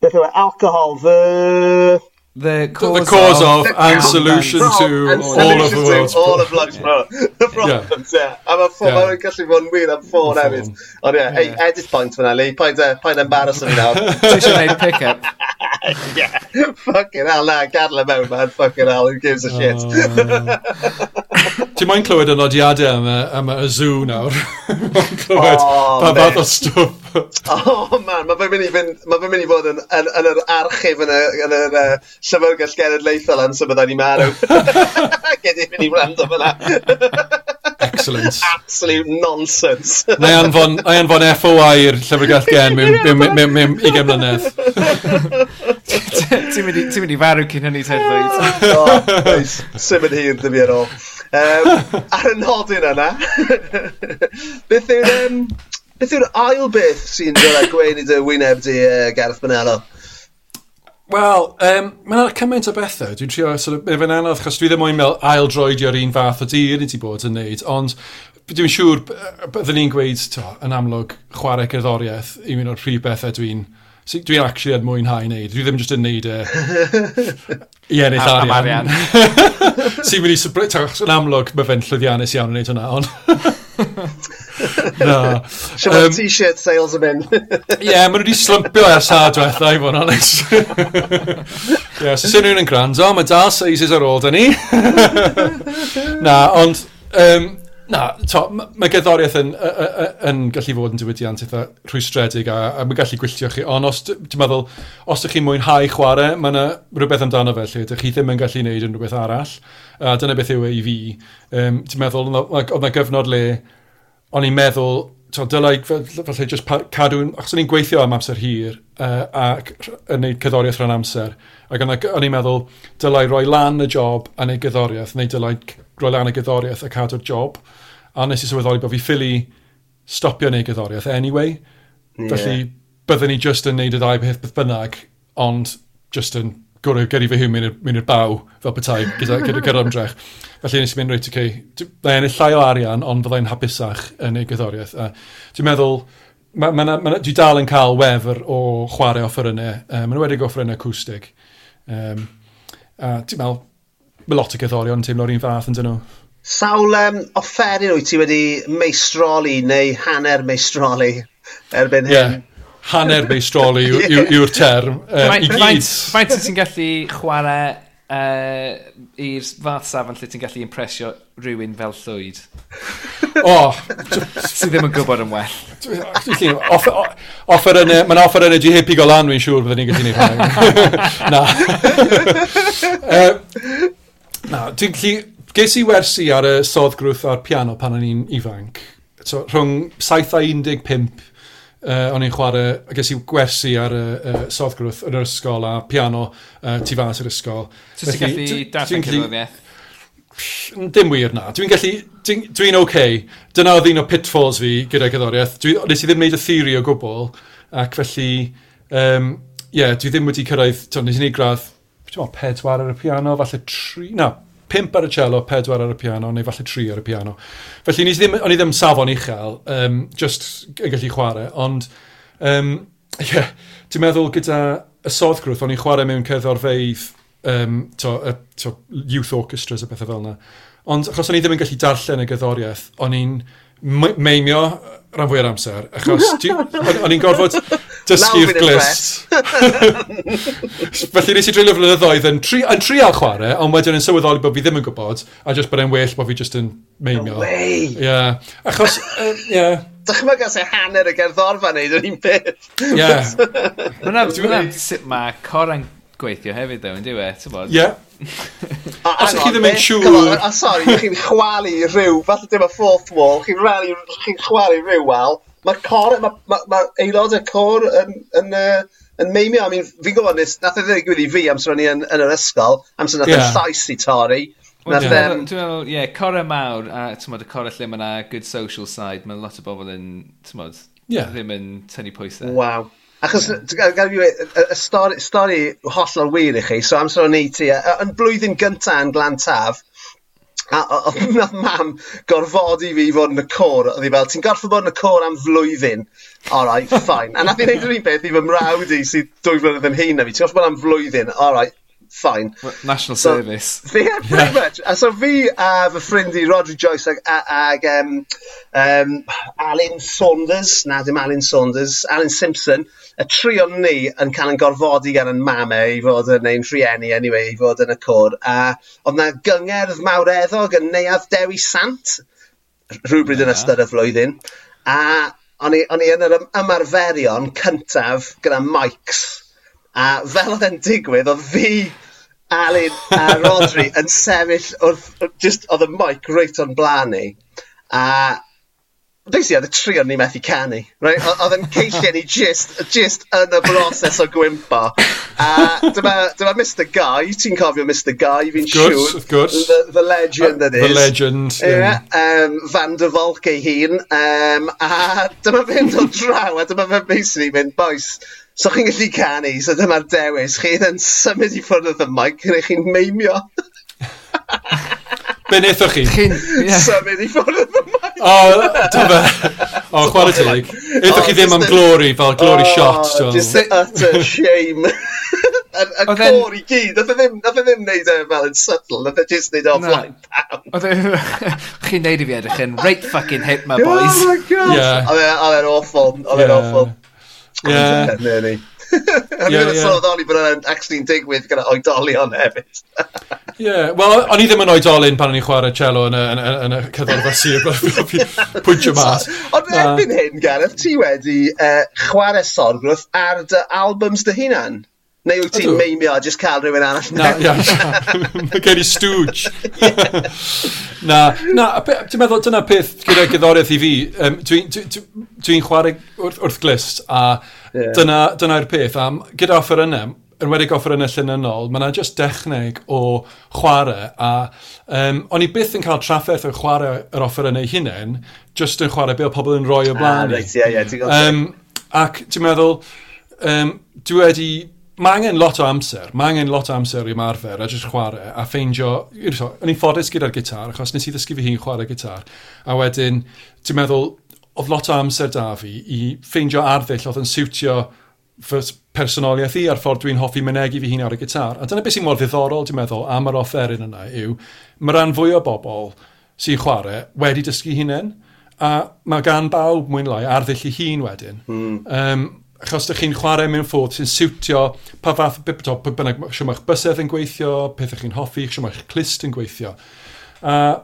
Beth yw alcohol, the... The cause, the cause of The and solution to and all of the world's all of life's pro- the problems, yeah. I'm a four, ffôn, oh, Yeah. mae'n gallu bod yn wir am ffôn Am hefyd. ffôn. Ond ie, hey, edit point fyna, Lee. Paid e- uh, paid embarrass fi nawr. Ti eisiau gwneud pick-up? yeah. Fucking hell, na, gadl gadle mewn, man. Fucking hell, who gives a shit? Oh, Ti'n moyn clywed y nodiadau am, am y zoo nawr? moyn clywed oh, pa fath o stwff. oh, man, mae fe'n mynd i, fynd, ma mynd i fod yn, yn, yn yr archif yn y, yn yr uh, Llyfrgell Genedlaethol am sy'n byddai'n i marw. Gedi mynd i wrando fyna. Excellent. Absolute nonsense. Na i anfon, na i anfon FOI i'r llyfrgell gen mewn 20 mlynedd. Ti'n mynd i farw cyn hynny, Ted Lloyd. O, oes. Sym yn hir, dim i ar ôl. Um, ar y nodyn yna, beth yw'r um, beth yw'r ail beth sy'n dod â gwein i dy wyneb di uh, Gareth Bonello? Wel, um, mae yna cymaint o bethau. Dwi'n trio, sort of, efo'n anodd, chos dwi ddim moyn meddwl aildroedio'r un fath o dir i ti bod yn neud, ond dwi'n siŵr, byddwn ni'n gweud to, yn amlwg chwarae cerddoriaeth yw un o'r prif bethau dwi'n dwi'n actually yn mwynhau wneud. Dwi ddim jyst yn neud e... I ennill arian. arian. Si'n mynd i sybryt, yn amlwg mae fe'n llwyddiannus iawn yn neud hwnna, ond... Na. Siarad um, t-shirt sales yn mynd. Ie, yeah, maen nhw wedi slympio ers a diwetha i fod yn honest. Ie, yeah, so sy'n rhywun yn gwrando, mae dal sizes ar ôl dyn ni. Na, ond um, Na, to, mae gerddoriaeth yn, yn, yn gallu fod yn diwydiant eitha rhwystredig a, a mae'n gallu gwylltio chi, ond os, dwi'n meddwl, os ydych chi'n mwynhau chwarae, mae yna rhywbeth amdano fe lle ydych chi ddim yn gallu gwneud yn rhywbeth arall, a dyna beth yw e i fi. Um, ti'n meddwl, oedd yna gyfnod le, o'n i'n meddwl, to, dylai falle just cadw, achos o'n i'n gweithio am amser hir uh, ac yn neud cyddoriaeth rhan amser, ac o'n i'n meddwl, dylai roi lan y job a neud gyddoriaeth, neu dylai roi lan y gyddoriaeth a cadw'r job. A nes i sylweddoli bod fi ffili stopio neu gyddoriaeth anyway. Yeah. Felly, byddwn ni just yn neud y ddau beth beth bynnag, ond just yn gwrw gyrru fy hyn mynd i'r baw fel petai gyda, gyda, gyda ymdrech. Felly nes i mynd reit, okay, dda ennill llai o arian, ond fyddai'n hapusach yn ei gyddoriaeth. A dwi'n meddwl, ma, ma, na, ma, dwi dal yn cael wefr o chwarae offerynnau, Uh, Mae'n wedi offerynnau acwstig. Um, a dwi'n meddwl, mae lot o gerddorion yn teimlo'r un fath yn dyn nhw. Sawl um, offeryn wyt ti wedi meistroli neu hanner meistroli erbyn hyn? Yeah. Hanner meistroli yw'r term. Um, I gyd. Faint ti'n gallu chwarae uh, i'r fath safon lle ti'n gallu impresio rhywun fel llwyd? o! Oh, Ti ddim yn gwybod yn well. offer yn y... Mae'n offer yn y GHP go lan, wy'n siŵr, byddwn ni'n gallu gwneud hynny. Na. Na, dwi'n gallu... Ges i wersi ar y sodd grwth a'r piano pan o'n i'n ifanc. So, rhwng 7 a 15 uh, o'n i'n chwarae, a ges i gwersi ar y uh, sodd grwth yn yr ysgol a piano uh, tu fas yr ysgol. So, ti'n gallu darllen cyfrwyddiaeth? Dim wir na. Dwi'n gallu... Dwi'n dwi, dwi oce. Okay. Dyna oedd un o pitfalls fi gyda gyddoriaeth. Dwi, nes i ddim wneud y theori o gwbl, ac felly... Um, yeah, dwi ddim wedi cyrraedd... Nes i wneud gradd ti'n pedwar ar y piano, falle tri, na, pimp ar y cello, pedwar ar y piano, neu falle tri ar y piano. Felly, ni ddim, o'n i ddim safon uchel, um, just yn gallu chwarae, ond, um, yeah, ti'n meddwl gyda y soddgrwth, o'n i'n chwarae mewn cerddorfeidd, um, to, uh, to, youth orchestras a pethau fel yna. Ond achos o'n i ddim yn gallu darllen y gyddoriaeth, o'n i'n meimio rhan fwy o'r amser, achos o'n i'n gorfod, dysgu'r glist. Eh? Felly nes i dreulio flynyddoedd yn, tri, yn trial chwarae, ond wedyn yn sylweddoli bod fi ddim yn gwybod, a jyst bod e'n well bod fi jyst yn meimio. No way! Ie. Yeah. Achos, ie. Uh, yeah. Dychmyg os e hanner y gerddorfa neud yr un peth. Ie. Mae'n sut mae Coran gweithio hefyd, ddew, yn diwe, Ie. Os ydych chi ddim yn siŵr... Sorry, chi'n chwalu rhyw, falle dim y fourth wall, chi'n chi chwalu rhyw wel, mae'r cor, mae ma, ma aelod y cor yn, yn, yn, yn meimio. I mean, fi'n gwybod, nes, nath e ddigwydd i fi amser o'n i yn, yn yr ysgol, amser nath yeah. y llais i torri. Dwi'n meddwl, ie, corau mawr, a tymod, y corau lle mae good social side, mae lot o bobl yn, tymod, yeah. ddim yn tynnu pwysau. Waw. Achos, yeah. gael fi y stori, stori hollol wir i chi, so amser o'n i ti, yn blwyddyn gyntaf yn Glantaf, A oedd o- nath mam gorfodi fi fod yn y cor, oedd hi fel ti'n gorfod bod yn y cor am flwyddyn. Alright fine. A nath i'n neud yr un beth i fy mrawd i sydd dwy flynedd yn hyn na fi ti'n gorfod bod am flwyddyn alright fine. National so, Service. Fi, yeah, pretty yeah. much. A so fi a fy ffrind i Rodri Joyce ag, ag um, um, Alan Saunders, na dim Alan Saunders, Alan Simpson, y tri o'n ni yn cael yn gorfodi gan yn mame i fod yn ein rhieni, anyway, i fod yn y cwr. A oedd na gyngerdd mawreddog yn neuaf Dewi Sant, rhywbryd yeah. yn ystod y flwyddyn. A o'n i, on i yn yr ymarferion cyntaf gyda mics A fel oedd e'n digwydd, oedd fi, Alun a Rodri yn sefyll wrth... Just, oedd y mic reit o'n blaen ni. A basically oedd y tri o'n ni methu canu. Right? Oedd yn ceisio ni just, just yn y broses o gwympo. A dyma, dyma Mr Guy, ti'n cofio Mr Guy, fi'n siŵr. Of course, of course. The, the legend uh, that is. The legend. Yeah. yeah. Um, Van der Volk ei hun. Um, a dyma fynd o draw, a dyma fe basically mynd, boys, So chi'n gallu canu, so dyma'r dewis. Chi yn symud i ffwrdd o'r mic, neu chi'n meimio. Be wnaethoch chi? Chi'n... Yeah. Symud i ffwrdd o'r mic. O, ta fe. O, chwarae ti lig. Wnaethoch chi ddim am glory, fel glory oh, shot. So. Just the utter shame. y cor i gyd, nath e ddim, nath e ddim neud e fel yn subtle, nath e just neud e offline no. E- chi'n neud i fi edrych yn, right fucking hit my oh boys. Oh my god. Yeah. E- oedd e'n awful, oedd e'n awful. Yeah. Neu ni. O'n i'n sylweddoli bod yna'n actually'n digwydd gyda oedolion hefyd. Ie, yeah. wel, o'n i ddim yn oedolyn pan o'n i'n chwarae cello yn y, yn, yn, y cyddorfa sir, pwyntio mas. Ond erbyn hyn, Gareth, ti wedi uh, chwarae sorgrwth ar dy albums dy hunan. Neu wyt ti'n meimio a just cael rhywun arall? Na, ia. Mae gen i stwj. Na, na, ti'n meddwl dyna peth gyda gyddoriaeth i fi. Um, Dwi'n dwi, dwi, dwi chwarae wrth, wrth glist a yeah. dyna'r dyna peth. A gyda offer yna, yn wedig offer yna llunynol, mae yna just dechneg o chwarae a um, o'n i byth yn cael trafferth o chwarae yr offer yna hunain, just yn chwarae be o pobl yn rhoi o ah, blaen. Ah, right, yeah, yeah, um, ac ti'n meddwl, um, dwi wedi mae angen lot o amser, mae angen lot o amser i marfer a jyst chwarae a ffeindio, yn i'n ffodus gyda'r gitar, achos nes i ddysgu fi hi'n chwarae gitar, a wedyn, ti'n meddwl, oedd lot o amser da fi i ffeindio arddull oedd yn siwtio fy personoliaeth i a'r ffordd dwi'n hoffi mynegu fi hun ar y gitar. A dyna beth sy'n mor ddiddorol, dwi'n meddwl, am yr offeryn yna yw, mae rhan fwy o bobl sy'n chwarae wedi dysgu hunain, a mae gan bawb mwyn lai arddull i hun wedyn. Mm. Um, achos ydych chi'n chwarae mewn ffordd sy'n siwtio pa fath o bibto, pa bynnag siwm eich bysedd yn gweithio, peth ych chi'n hoffi, siwm eich clist yn gweithio. Uh,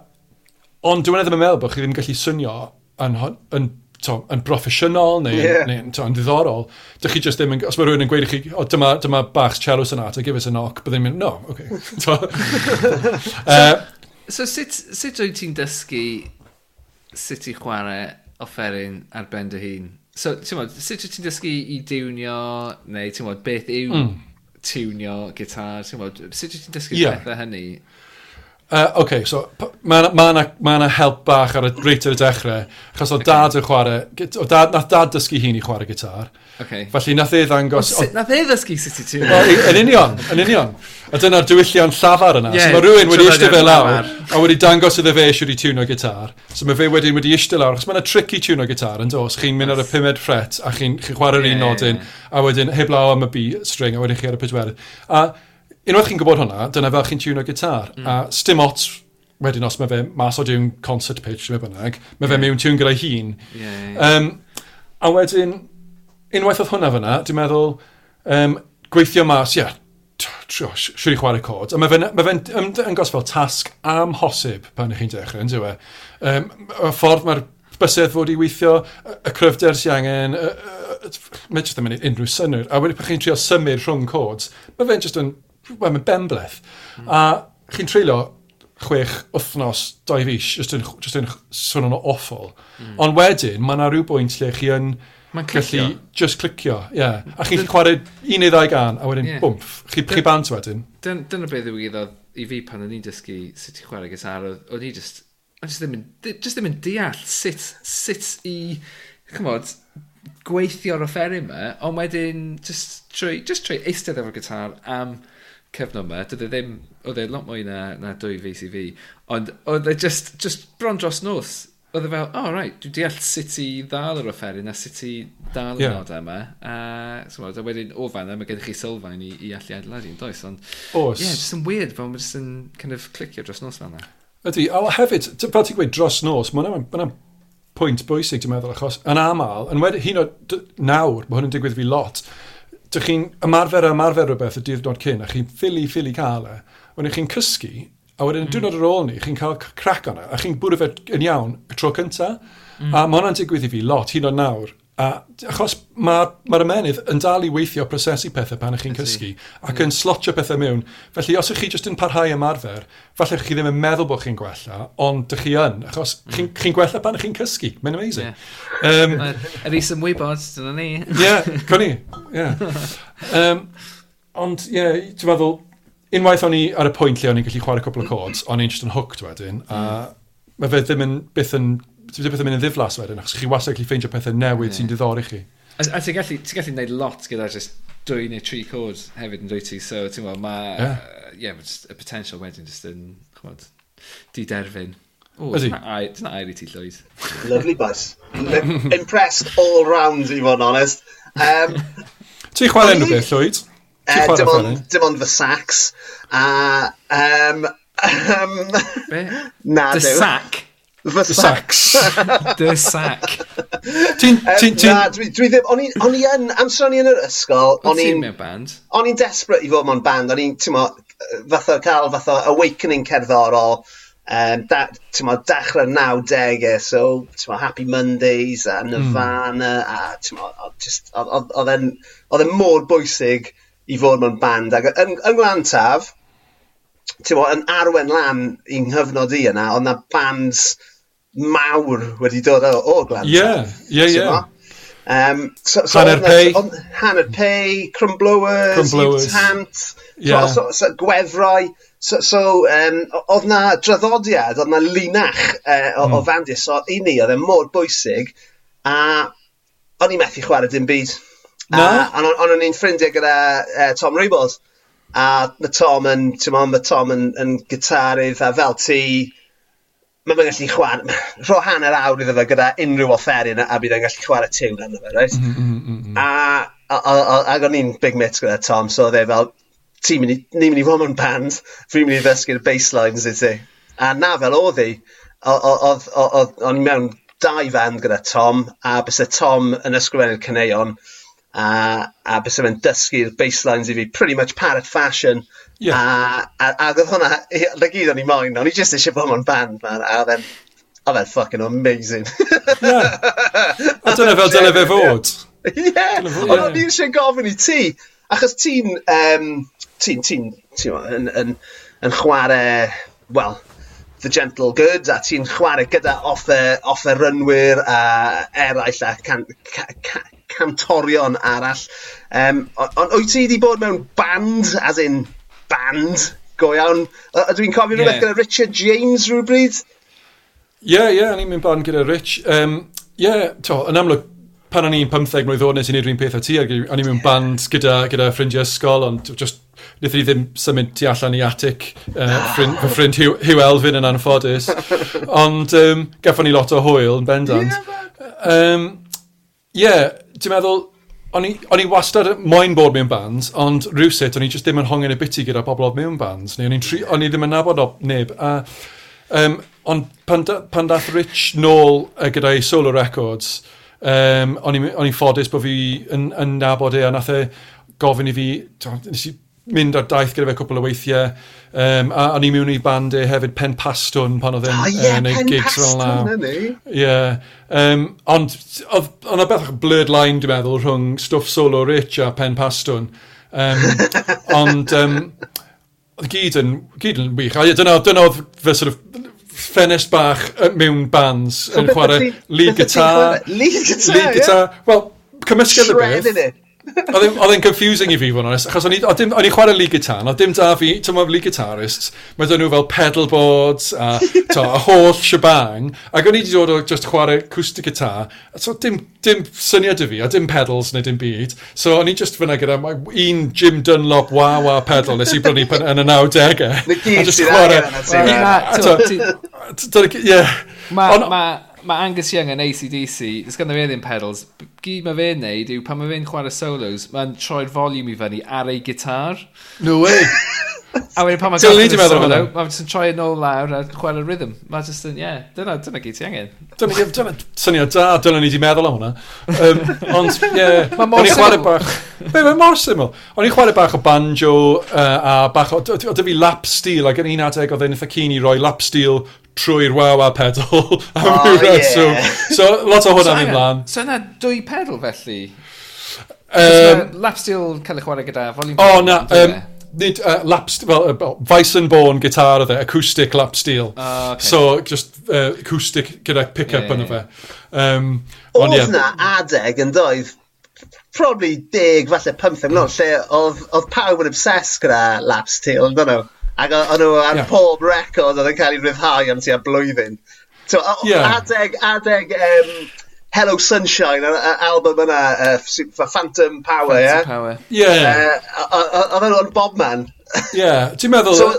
ond dwi'n meddwl yn meddwl bod chi ddim yn gallu swnio yn, yn, to, yn broffesiynol neu, yeah. neu to, yn ddiddorol. Dych chi just ddim yn... Os mae rhywun yn gweud i chi, o, dyma, dyma bach cellos yna, to give us a knock, byddai'n mynd, no, okay. so, uh, so, so sut, sut wyt ti'n dysgu sut i chwarae offeryn ar ben dy hun? So, ti'n modd, sut ti'n dysgu i diwnio, neu ti'n modd, beth yw mm. tiwnio gitar, ti'n modd, sut ti'n dysgu yeah. pethau hynny? Uh, OK, so mae yna ma, na, ma na help bach ar y reit ar y dechrau, achos o dad yn chwarae, o dad, nath dad dysgu hi'n i chwarae gitar. Okay. Felly nath e ddangos... O, nath e ddysgu sut i ti? Yn union, yn union. A dyna'r diwyllion llafar yna. Yeah, so mae rhywun wedi eistedd fe lawr, a wedi dangos iddo fe eisiau i tiwno gitar. So mae fe wedyn wedi eistedd lawr, achos mae yna tric i tiwno gitar yn dos. Chi'n mynd ar y pumed ffret, a chi'n chi chwarae'r yeah, un nodyn, a wedyn heblaw am y B string, a wedyn chi ar y pedwerydd. A unwaith chi'n gwybod hwnna, dyna fel chi'n tiwno gitar. Mm. A stim ots wedyn os mae fe mas o diwn concert pitch, mae bynnag, mae fe mewn tiwn gyda'i hun. Yeah, yeah. Um, a wedyn, unwaith oedd hwnna fyna, dwi'n meddwl, um, gweithio mas, ie, yeah, siwr i chwarae cod. A mae fe'n ma fe ymddangos fel tasg amhosib pan ych chi'n dechrau, yn dweud. Um, y ffordd mae'r bysedd fod i weithio, y cryfder sy'n angen, mae jyst yn mynd unrhyw synnwyr. A wedyn pan chi'n trio symud rhwng cods, mae fe'n jyst yn wel, mae'n bembleth. Mm. A chi'n treulio chwech wythnos, dau fis, jyst yn, just yn swnio'n awful. Mm. Ond wedyn, mae yna rhyw bwynt lle chi yn gallu just clicio, ie. Yeah. A chi'n Dyn... chwarae un neu ddau gan, a wedyn yeah. bwmff, chi, chi bant wedyn. Dyna dyn beth ddigwyddodd i fi pan o'n i'n dysgu sut i chwarae gysar, o'n i just, o'n just ddim yn, just ddim yn deall sut, sut i, chymod, gweithio'r offer yma, ond wedyn just trwy, just trwy eistedd efo'r gitar, am... Um, cyfnod yma, doedd e ddim, oedd e lot mwy na, na dwy fus i fi, ond oedd e just, just bron dros nos, oedd e fel, oh right, dwi'n deall sut i ddal yr offeryn a sut i ddal yeah. y nod yma, a symud, a wedyn o fan mae gennych chi sylfaen i, i allu adeiladu yn does, ond Os... yeah, just yn weird, fel mae'n just yn kind of clicio dros nos fel yna. Ydy, a hefyd, fel ti'n gweud dros nos, mae hwnna'n pwynt bwysig, dwi'n meddwl, achos yn aml, yn wedi, hyn o nawr, mae hwn yn digwydd fi lot, dych chi'n ymarfer a ymarfer rhywbeth y diwrnod cyn, a chi'n ffili, ffili cael e, wedyn chi'n cysgu, a wedyn mm. diwrnod ar ôl ni, chi'n cael crac o'na, a chi'n bwrw fe yn iawn y tro cyntaf, mm. a mae hwnna'n digwydd i fi lot, hyn o nawr, A achos mae'r ma ymenydd yn dal i weithio prosesu pethau pan ych chi'n cysgu ac yn slotio pethau mewn. Felly os ych chi jyst yn parhau ymarfer, falle chi ddim yn meddwl bod chi'n gwella, ond dych chi yn, achos mm. chi'n chi gwella pan ych chi'n cysgu. Mae'n amazing. Yeah. Um, Yr is ymwybod, dyna ni. Ie, yeah, cwni. Yeah. Um, ond, ie, yeah, ti'n meddwl, unwaith o'n i ar y pwynt lle o'n i'n gallu chwarae cwbl o cods, o'n i'n just yn hooked wedyn, a mm. mae fe ddim yn byth yn ti'n pethau mynd yn ddiflas wedyn, achos chi wastad gallu ffeindio pethau newydd yeah. sy'n diddor i chi. A, a ti'n gallu, ti gallu gwneud lot gyda just dwy neu tri cord hefyd yn dwy ti, so ti'n gweld, mae, yeah. uh, yeah, y potential wedyn just yn, chwbod, di derfyn. Ydy. Dyna air i ti, Llwyd. Lovely bus. Impressed all round, i fod yn honest. Um, Ti'n chwarae unrhyw beth, Llywyd? Uh, eh, dim, on, dim ond fy sax. A, um, um, Be? Na, Dy sac? The Sacks. The Sack. Ti'n... Na, dwi, dwi ddim... O'n i yn... Amser o'n i yn yr ysgol... O'n i'n mewn band? O'n i'n desperate i fod mewn band. O'n i'n, ti'n mo, fatha cael fatha awakening cerddorol um, da, ti'n mo, dechrau'r 90au, so ti'n mo, Happy Mondays a hmm. Nirvana mm. a oedd e'n mor bwysig i fod mewn band. Ac yn, yn Glantaf, mo, yn arwen lan i'n nghyfnod i yna, oedd na bands mawr wedi dod o, o Glanta. Ie, ie, ie. Um, so, so hanner pei. On, hanner pei, crumblowers, crumblowers. tant, yeah. so, so, so, gweddrau. So, so um, oedd na draddodiad, oedd na linach uh, o, mm. o hmm. Fandis. So, i ni, oedd e mor bwysig. A o'n i methu chwarae dim byd. Na? A, ond o'n i'n ffrindiau gyda uh, Tom Rebels. A mae Tom yn, ti'n mae Tom yn, yn gitarydd, a fel ti, ma' fe'n gallu chwarae, rho hanner awr iddo fe gyda unrhyw offeryn a bydd e'n gallu chwarae tiwn arno fe right? Mm, mm-hmm, mm, m m m. Mm-hmm. A a o- o- ag o'n i'n big mates gyda Tom so odd e fel ti'n mynd i ni'n mynd i fod mewn band fi'n mynd i ddysgu'r baselines i ti. A 'na fel oedd hi, O- o- odd o- odd o'n i mewn dau fand gyda Tom a bys y Tom yn ysgrifennu'r caneuon a a byse fe'n dysgu'r baselines i fi pretty much parrot fashion Yeah. A, a, a oedd hwnna, na gyd o'n i moyn, o'n i just eisiau bod mewn band, man, a oedd e'n, oedd e'n fucking amazing. yeah. A dyna fel dyna fe fod. Ie, ond o'n i eisiau gofyn i ti, achos ti'n, um, ti'n, ti'n, ti'n, yn, yn, yn chwarae, well, The Gentle Good, a ti'n chwarae gyda offer, offer rynwyr a eraill a can, can, can, cantorion arall. Um, ond wyt ti wedi bod mewn band, as in band go iawn. A, a dwi'n cofio yeah. rhywbeth gyda Richard James rhywbryd? Ie, yeah, ie, yeah, ni'n mynd barn gyda Rich. Um, ie, yeah, to, yn amlwg, pan o'n i'n 15 mlynedd oed nes i'n wneud rhywun peth o ti, o'n i'n mynd band gyda, gyda ffrindiau ysgol, ond just wnaethon ni ddim symud tu allan i atic uh, ah. ffrind, fy ffrind Hugh, Hugh Elfyn yn anffodus. Ond um, gaffon ni lot o hwyl yn bendant. Ie, yeah, um, yeah, ti'n meddwl, o'n i wastad moyn bod mewn bands, ond rhywsut o'n i just ddim yn hongen y biti gyda pobl oedd mewn bands, neu o'n i ddim yn nabod o neb. A, um, ond pan, da, pan dath Rich nôl uh, gyda'i solo records, um, o'n i'n ffodus bod fi yn, yn nabod e, a nath e gofyn i fi, nes i mynd ar daith gyda fe cwpl o weithiau. Um, a o'n i mewn i band e hefyd Pen Pastwn pan oedd e'n oh, yeah, uh, e, gigs fel na. Yeah. Um, ond oedd yna beth blurred line dwi'n meddwl rhwng stwff solo Rich a Pen Pastwn. Um, ond um, oedd gyd yn, gyd yn wych. A dyna, dyna oedd fy sort of ffenest bach mewn bands so yn chwarae lead guitar. Lead guitar, lead guitar. Yeah. Cymysgedd y beth. Oedd e'n confusing i fi, fo'n onest, achos o'n i'n chwarae lead guitar, oedd dim da fi, ti'n meddwl lead guitarists, mae dyn nhw fel pedal boards, a, to, a holl shebang, ac o'n i wedi dod o just chwarae acoustic guitar, a so dim, dim syniad i fi, a dim pedals neu dim byd, so o'n i just fyna gyda un Jim Dunlop wah-wah pedal nes i brynu yn y 90au. Na gyd chwarae... angen yna, ti'n meddwl. Ie. Mae ma Angus Young yn ACDC, ys ganddo fe ddim pedals. Gyd mae fe'n neud yw pan mae fe'n chwarae solos, mae'n troi'r volume i fyny ar ei gitar. No way! A wedyn pan mae'n gofyn i'r sôn, mae'n just yn troi yn ôl lawr a chwer y rhythm. Mae'n just yn, ie, yeah, dyna, dyna gyd ti angen. Dyna, dyna, syniad da, dyna ni wedi meddwl am hwnna. Um, ond, ie, yeah, o'n i chwarae bach... Be, mae'n mor syml. O'n i chwarae bach o banjo uh, a bach o... Oedd fi lap steel, ac yn un adeg oedd e'n ffacini roi lap steel trwy'r waw a pedal am oh, ie. so, so lot o hwnna'n mynd lan. So yna dwy pedal felly? Um, lap steel cael ei chwarae gyda volume... O, na, um, nid uh, lap, well, uh, Vice and Born guitar oedd e, acoustic lap steel. Oh, okay. So, just uh, acoustic gyda pick-up yeah, yn yeah. fe. Um, oedd yeah. na adeg yn doedd, probably deg, falle 15 mlynedd, hmm. lle oedd, oedd pawb yn obsessed gyda lap steel, dyn nhw. Ac o'n nhw ar yeah. pob record oedd yn cael ei ryddhau am tua blwyddyn. So, yeah. adeg, adeg, um, Hello Sunshine, yr album yna, uh, Phantom Power, ie? Phantom Power. Ie. Oedd e o'n Bobman. Ie, ti'n meddwl... So,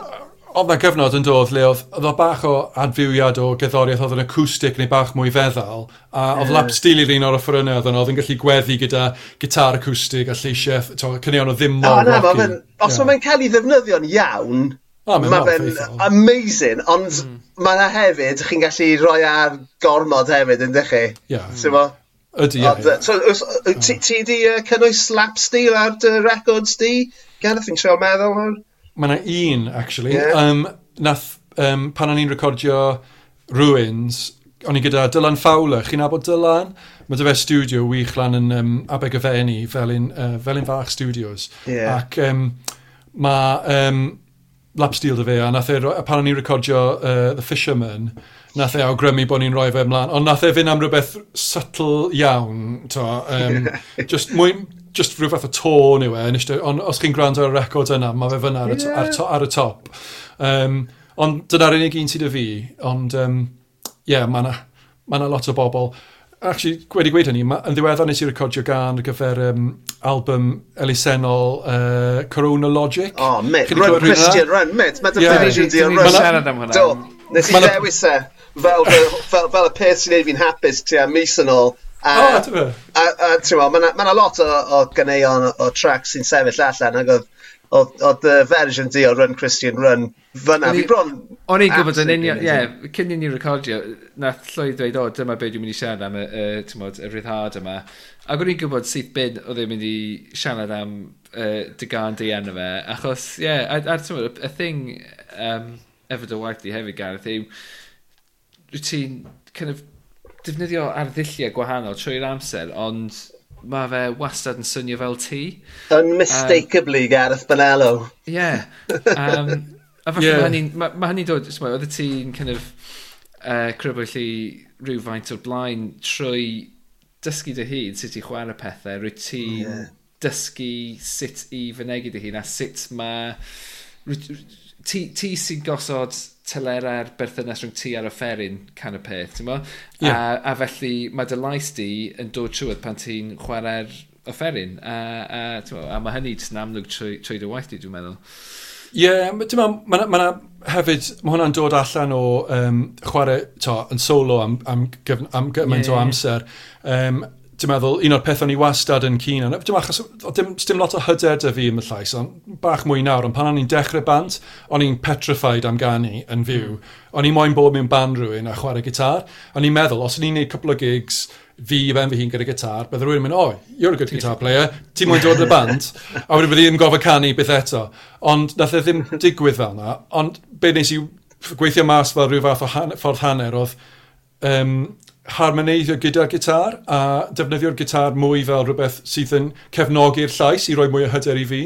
oedd na gyfnod yn dod le oedd, oedd o bach o adfywiad o gerddoriaeth oedd yn acoustic neu bach mwy feddal a oedd lap stil i'r un o'r offerynnau oedd yn oedd yn gallu gweddi gyda gitar acoustic a lleisiau cynnion o ddim mor oh, rocky. Os yeah. mae'n cael ei ddefnyddio'n iawn, Oh, mae fe'n amazing, ond mm. mae yna hefyd, chi'n gallu rhoi ar gormod hefyd, ynddo chi? Ie. Yeah. Ydy, ie. So, hmm. ti di cynnwys slap steel ar dy records di? Gareth, fi'n trio meddwl hwn? Mae yna un, actually. Yeah. Um, nath, um, pan o'n i'n recordio Ruins, o'n i gyda Dylan Fowler. Chi'n abod Dylan? Mae dy fe studio wych lan yn um, Abeg y Feni, fel un, uh, fel un fach studios. Yeah. Ac um, mae... Um, lap steel dy fe, a nath e, pan o'n i'n recordio uh, The Fisherman, nath e awgrymu bod ni'n rhoi fe ymlaen, ond nath e fynd am rhywbeth subtle iawn, to, um, just mwy, just rhywbeth o tôn yw e, ond os chi'n gwrando ar y record yna, mae fe fyna ar, yeah. ar, to, ar y top. Um, ond dyna'r unig un sydd y fi, ond um, yeah, mae yna ma lot o bobl actually, wedi gweud hynny, yn ddiweddar nes i recordio gan y gyfer um, album elusennol uh, Corona Logic. Oh, mate, run Christian, run, mit, mae dy ffynu di o'n run. Siarad am hwnna. Do, nes i ddewis e, fel, fel, fel y peth sy'n neud fi'n hapus tua mis yn ôl. A, oh, a, a, a ti'n meddwl, mae yna lot o, o ganeion o, o tracks sy'n sefyll allan, ac oedd oedd y fersiwn di o Run Christian Run fyna. Fi bron... O'n i'n gwybod yn union, ie, cyn i ni recordio, nath Llywyd dweud, o, dyma beth dwi'n mynd i siarad am y, y, y rhyddhad yma. Ac o'n i'n gwybod sydd byd oedd e'n mynd i siarad am uh, dy gan di enw fe, achos, ie, yeah, a, a y thing um, efo dy waith di hefyd, Gareth, yw, rwy ti'n kind of, defnyddio arddulliau gwahanol trwy'r amser, ond mae fe wastad yn swnio fel tŷ. Unmistakably um, Gareth Bonello. Ie. Yeah. Um, a falle yeah. mae hynny'n ma, ma hynny dod, oedd y tî'n kind of, uh, crybwyll i rhywfaint o'r blaen trwy dysgu dy hun sut i chwarae pethau, rwy ti'n yeah. dysgu sut i fynegu dy hun a sut mae ti, ti sy'n gosod telera'r berthynas rhwng ti ar y fferin can y peth, ti'n mo? Yeah. A, a felly mae dy lais di yn dod trwy'r pan ti'n chwarae'r offeryn. A, a, mo, a mae hynny jyst yn amlwg trwy, trwy dy waith di, dwi'n meddwl. Ie, yeah, ti'n meddwl, mae ma, ma, ma hefyd, mae hwnna'n dod allan o um, chwarae, to, yn solo am, am, am gymaint yeah, o amser. Um, Dwi'n meddwl, un o'r peth o'n i wastad yn cyn arno, dwi'n achos, dim, dim lot o hyder dy fi yn y llais, ond bach mwy nawr, ond pan o'n i'n dechrau band, o'n i'n petrified am ganu yn fyw. Hmm. O'n i moyn bod mewn band rhywun a chwarae gitar, o'n i'n meddwl, os o'n i'n neud cwpl o gigs, fi i ben fy hun gyda gitar, bydde rhywun yn mynd, oh, you're a good guitar player, ti'n mwyn dod y band, a wedyn bydde i'n gofod canu beth eto. Ond nath e ddim digwydd fel yna, ond be nes i gweithio mas fel rhyw fath o han ffordd hanner oedd, um, harmoneiddio gyda'r gitar a defnyddio'r gitar mwy fel rhywbeth sydd yn cefnogi'r llais i roi mwy o hyder i fi.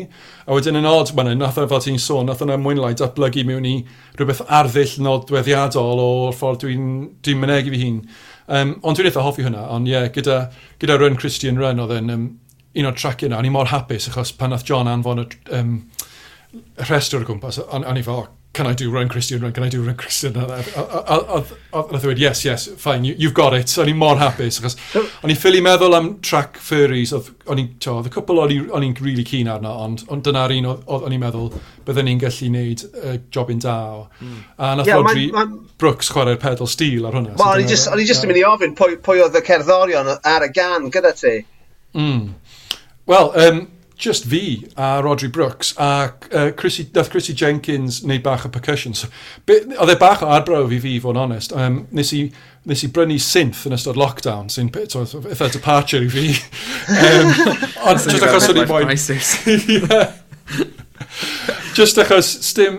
A wedyn yn od, mae'n nath o fel ti'n sôn, nath o'n mwynlau datblygu mewn i rhywbeth arddull nodweddiadol o'r ffordd dwi'n dwi mynegu fi hun. Um, ond dwi'n eitha hoffi hwnna, ond ie, yeah, gyda, gyda Run Christian Run oedd yn um, un o'r tracio yna, o'n i mor hapus achos pan nath John anfon y um, rhestr o gwmpas, o'n i fel, can I do run Christian run, can I do run Christian run? Oedd y dweud, yes, yes, fine, you, you've got it. So, o'n i'n mor hapus, achos o'n i'n ffili meddwl am track furries, o'n i'n, to, oedd y cwpl o'n i'n really keen arno, ond on dyna'r un o'n i'n meddwl bydden ni'n gallu neud uh, job yn da o. A nath yeah, Rodri man, man, Brooks chwarae'r pedal steel ar hwnna. Well, o'n i'n just, on just yn mynd i ofyn pwy, pwy oedd y cerddorion ar y gan gyda ti. Mm. Wel, um, just fi a Rodri Brooks a uh, Chrissy, dath Chrissy Jenkins wneud bach o percussion. So, oedd e bach o arbrawf i fi, fo'n onest. Um, nes, i, nes i brynu synth yn ystod lockdown, sy'n eitha departure i fi. um, ond just achos o'n i moyn... just achos, stim...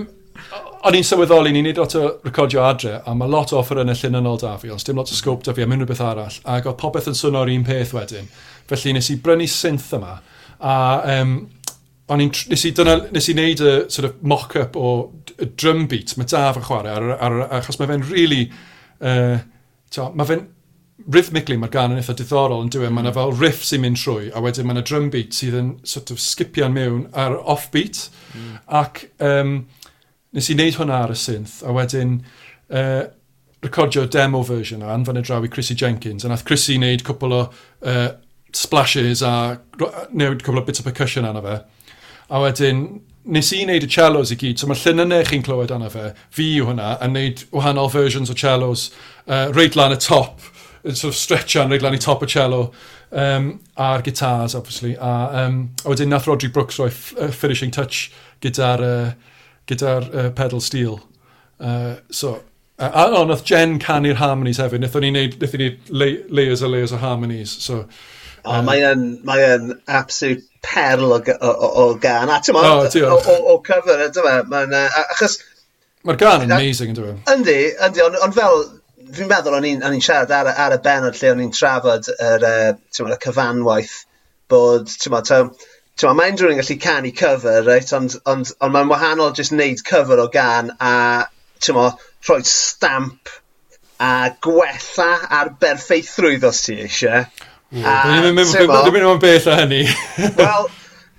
O'n i'n sylweddoli, ni'n neud lot o recordio adre, a mae lot o offer yn y llunynol da fi, ond dim lot o scope da fi am unrhyw beth arall, ac oedd popeth yn swnio'r un peth wedyn. Felly nes i brynu synth yma, A um, o'n i'n... Nes i, dyna, nes i neud y sort of mock-up o y drum beat mae Daf yn chwarae, ar, ar, achos mae fe'n really... Uh, to, mae fe'n rhythmically mae'r gan yn eitha diddorol yn dweud mae yna mm. fel riff sy'n mynd trwy, a wedyn mae yna drum beat sydd yn sort of skipio'n mewn ar offbeat, mm. ac um, nes i wneud hwnna ar y synth, a wedyn uh, recordio demo version o anfon y draw i Chrissy Jenkins, a nath Chrissy wneud cwpl o uh, splashes a newid cwbl o bit o percussion anna fe. A wedyn, nes i wneud y cellos i gyd, so mae'r llunynau chi'n clywed anna fe, fi yw hwnna, a wneud wahanol versions o cellos, uh, reit lan y top, sort of stretchan reit lan i top y cello, um, a'r guitars, obviously, a, um, a wedyn nath Rodri Brooks roi uh, finishing touch gyda'r uh, gyda'r uh, pedal steel. Uh, so, uh, a o, nath Jen canu'r harmonies hefyd, nath o'n i wneud, nath o'n i layers a layers o harmonies, so... O, um, mae yn, mae absolute perl o, o, o o gan. A ti'n o, o, o cover, dyma, mae'n... Achos... Mae'r gan yn amazing, yn dweud. Yndi, yndi, ond on fel... Fi'n meddwl o'n i'n siarad ar, ar y benod lle o'n i'n trafod yr, uh, y cyfanwaith bod, ti'n Tewa, mae unrhyw un gallu canu cover, right? ond, ond, ond mae'n wahanol jyst wneud cover o gan a ti'n mo, rhoi stamp a gwella ar berffeithrwydd os ti eisiau. Dwi'n mynd o'n bell o hynny. Wel,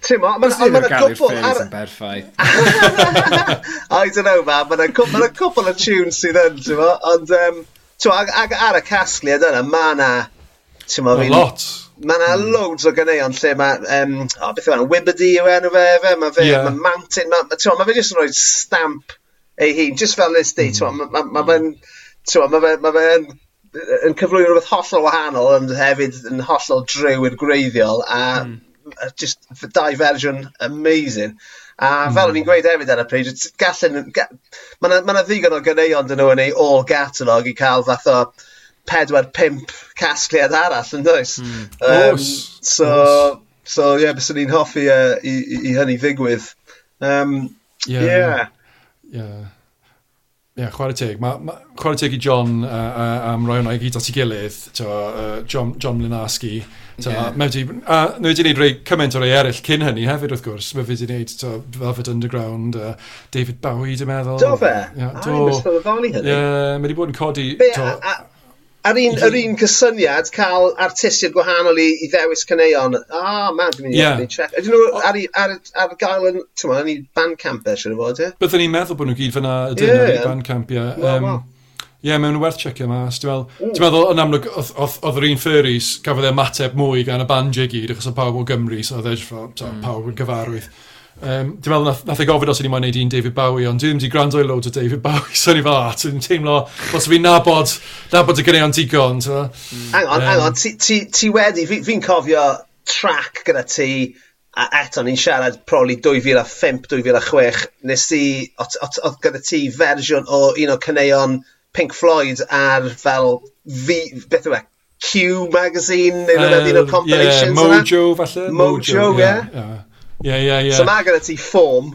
Timo, mae'n ma cwpl... Ar... yn berffaith. I don't know, man. Mae'n ma cwpl o tunes sydd yn, timo. Ond, um, timo, ag, ar y casgliad yna, mae yna... Timo, fi... lot. Mae yna mm. loads o ganeion lle mae... Um, o, oh, beth yw yna, Wibberdy yw enw fe, fe. Mae fe, yeah. mae Mountain... Mae ma, ma fe jyst yn rhoi stamp ei hun. Just fel nes di, mm. timo. Mae ma, ma, ma, ma, ma, ma, ma, ma, yy yn cyflwyno rwbeth hollol wahanol ond hefyd yn hollol driw i'r gwreiddiol a... Hmm. ...yy jyst f- dau fersiwn amazing. A hmm. fel o'n i'n gweud hefyd ar y pryd t- gallen ga- ma' 'na ma' 'na ddigon o ganeuon 'dyn nhw yn eu ôl gatalog i ca'l fath o pedwar pump casgliad arall yndoes? Hmm. Yym. O's. So so ie byswn i'n hoffi yy i i i hynny ddigwydd. Yym. Ie. Ie. Ie yeah, chwarae teg. Mae ma, chwarae teg i John uh, uh, am roi hwnna i gyd at ei gilydd, to, uh, John, John Linarski. To, yeah. Mewn a nhw wedi gwneud rei cymaint o rei eraill cyn hynny hefyd wrth gwrs. Mae wedi gwneud to, Velvet Underground, uh, David Bowie, dwi'n meddwl. Do fe? Yeah, do. Ai, hynny. Yeah, mae wedi bod yn codi... Be, to, a, a, Ar un, yr un cysyniad, cael artistiad gwahanol i, i ddewis caneuon. Ah, oh, man, dwi'n mynd i yeah. check. Ydyn nhw ar, ar, ar gael yn, ti'n yn i bandcamp e, sy'n fod, ie? Byddwn ni'n meddwl bod nhw gyd fyna ydyn yeah. ar ei bandcamp, ie. Ie, um, yeah, mewn werth checio mas. Dwi'n meddwl, mm. meddwl, yn amlwg, oedd yr un Furries, cafodd e ymateb mwy gan y band i gyd, achos o pawb o Gymru, so oedd e'n mm. pawb yn gyfarwydd. Um, dwi'n meddwl nath, nath e gofyn os o'n i moyn neud un David Bowie, ond dwi ddim wedi gwrando i loads o David Bowie, so ni fel, ah, dwi'n teimlo, os fi'n nabod, nabod y gyneuon digon, ti'n. Mm. Hang on, um, hang on, ti, ti, ti wedi, fi'n fi cofio track gyda ti, a eto ni'n siarad probably 2005-2006, nes ti, oedd gyda ti fersiwn o un o cyneuon Pink Floyd ar fel, fi, beth yw e, Q magazine, neu uh, un o'r compilations yeah, Mojo, falle. Mojo, ie. Yeah. Yeah. yeah. Ie, ie, ie. So mae gyda ti ffom.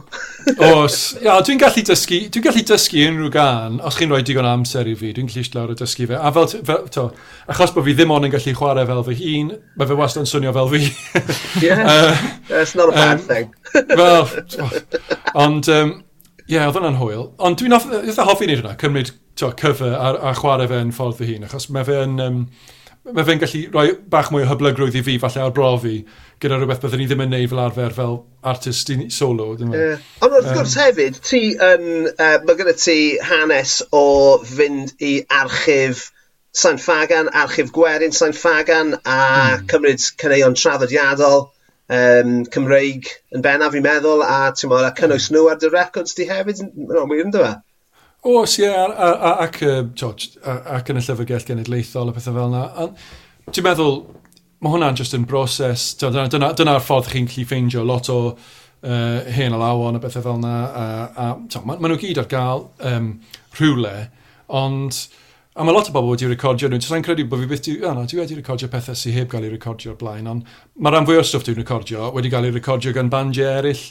Os, ia, dwi'n gallu dysgu, dwi'n gallu dysgu unrhyw gan, os chi'n rhoi digon amser i fi, dwi'n gallu lawr o dysgu fe. A fel, fel to, achos bod fi ddim ond yn gallu chwarae fel fy hun, mae fe wastad yn swnio fel fi. yeah, uh, that's not a bad um, thing. Wel, oh, ond, um, Ie, yeah, oedd hwnna'n hwyl. Ond dwi'n hoffi wneud hwnna, cymryd to, cyfer a, a chwarae fe yn ffordd fy hun, achos mae fe yn... Um, mae fe'n gallu rhoi bach mwy o hyblygrwydd i fi, falle arbrofi, gyda rhywbeth byddwn ni ddim yn neud fel arfer fel artist solo. Yeah. Ond wrth gwrs um, hefyd, ti yn, uh, mae gyda ti hanes o fynd i archif Sain Fagan, archif Gwerin Sain Fagan, a mm. cymryd caneuon traddodiadol um, Cymreig yn bennaf, fi'n meddwl, a ti'n meddwl, a cynnwys nhw ar dy records di hefyd, mae'n wir yn dweud? Os, ie, ac, ac yn y llyfrgell genedlaethol a pethau fel yna. Ti'n meddwl, mae hwnna'n just yn broses, dyna'r dyna, dyna ffordd chi'n gallu ffeindio lot o uh, hen alawon a bethau fel yna. A, a, to, ma, maen nhw gyd ar gael um, rhywle, ond... A mae lot o bobl wedi recordio nhw. Dwi'n credu bod fi byth... Di, no, dwi wedi recordio pethau sydd heb gael ei recordio o'r blaen, ond mae rhan fwy o'r stwff dwi'n recordio wedi cael ei recordio gan bandiau eraill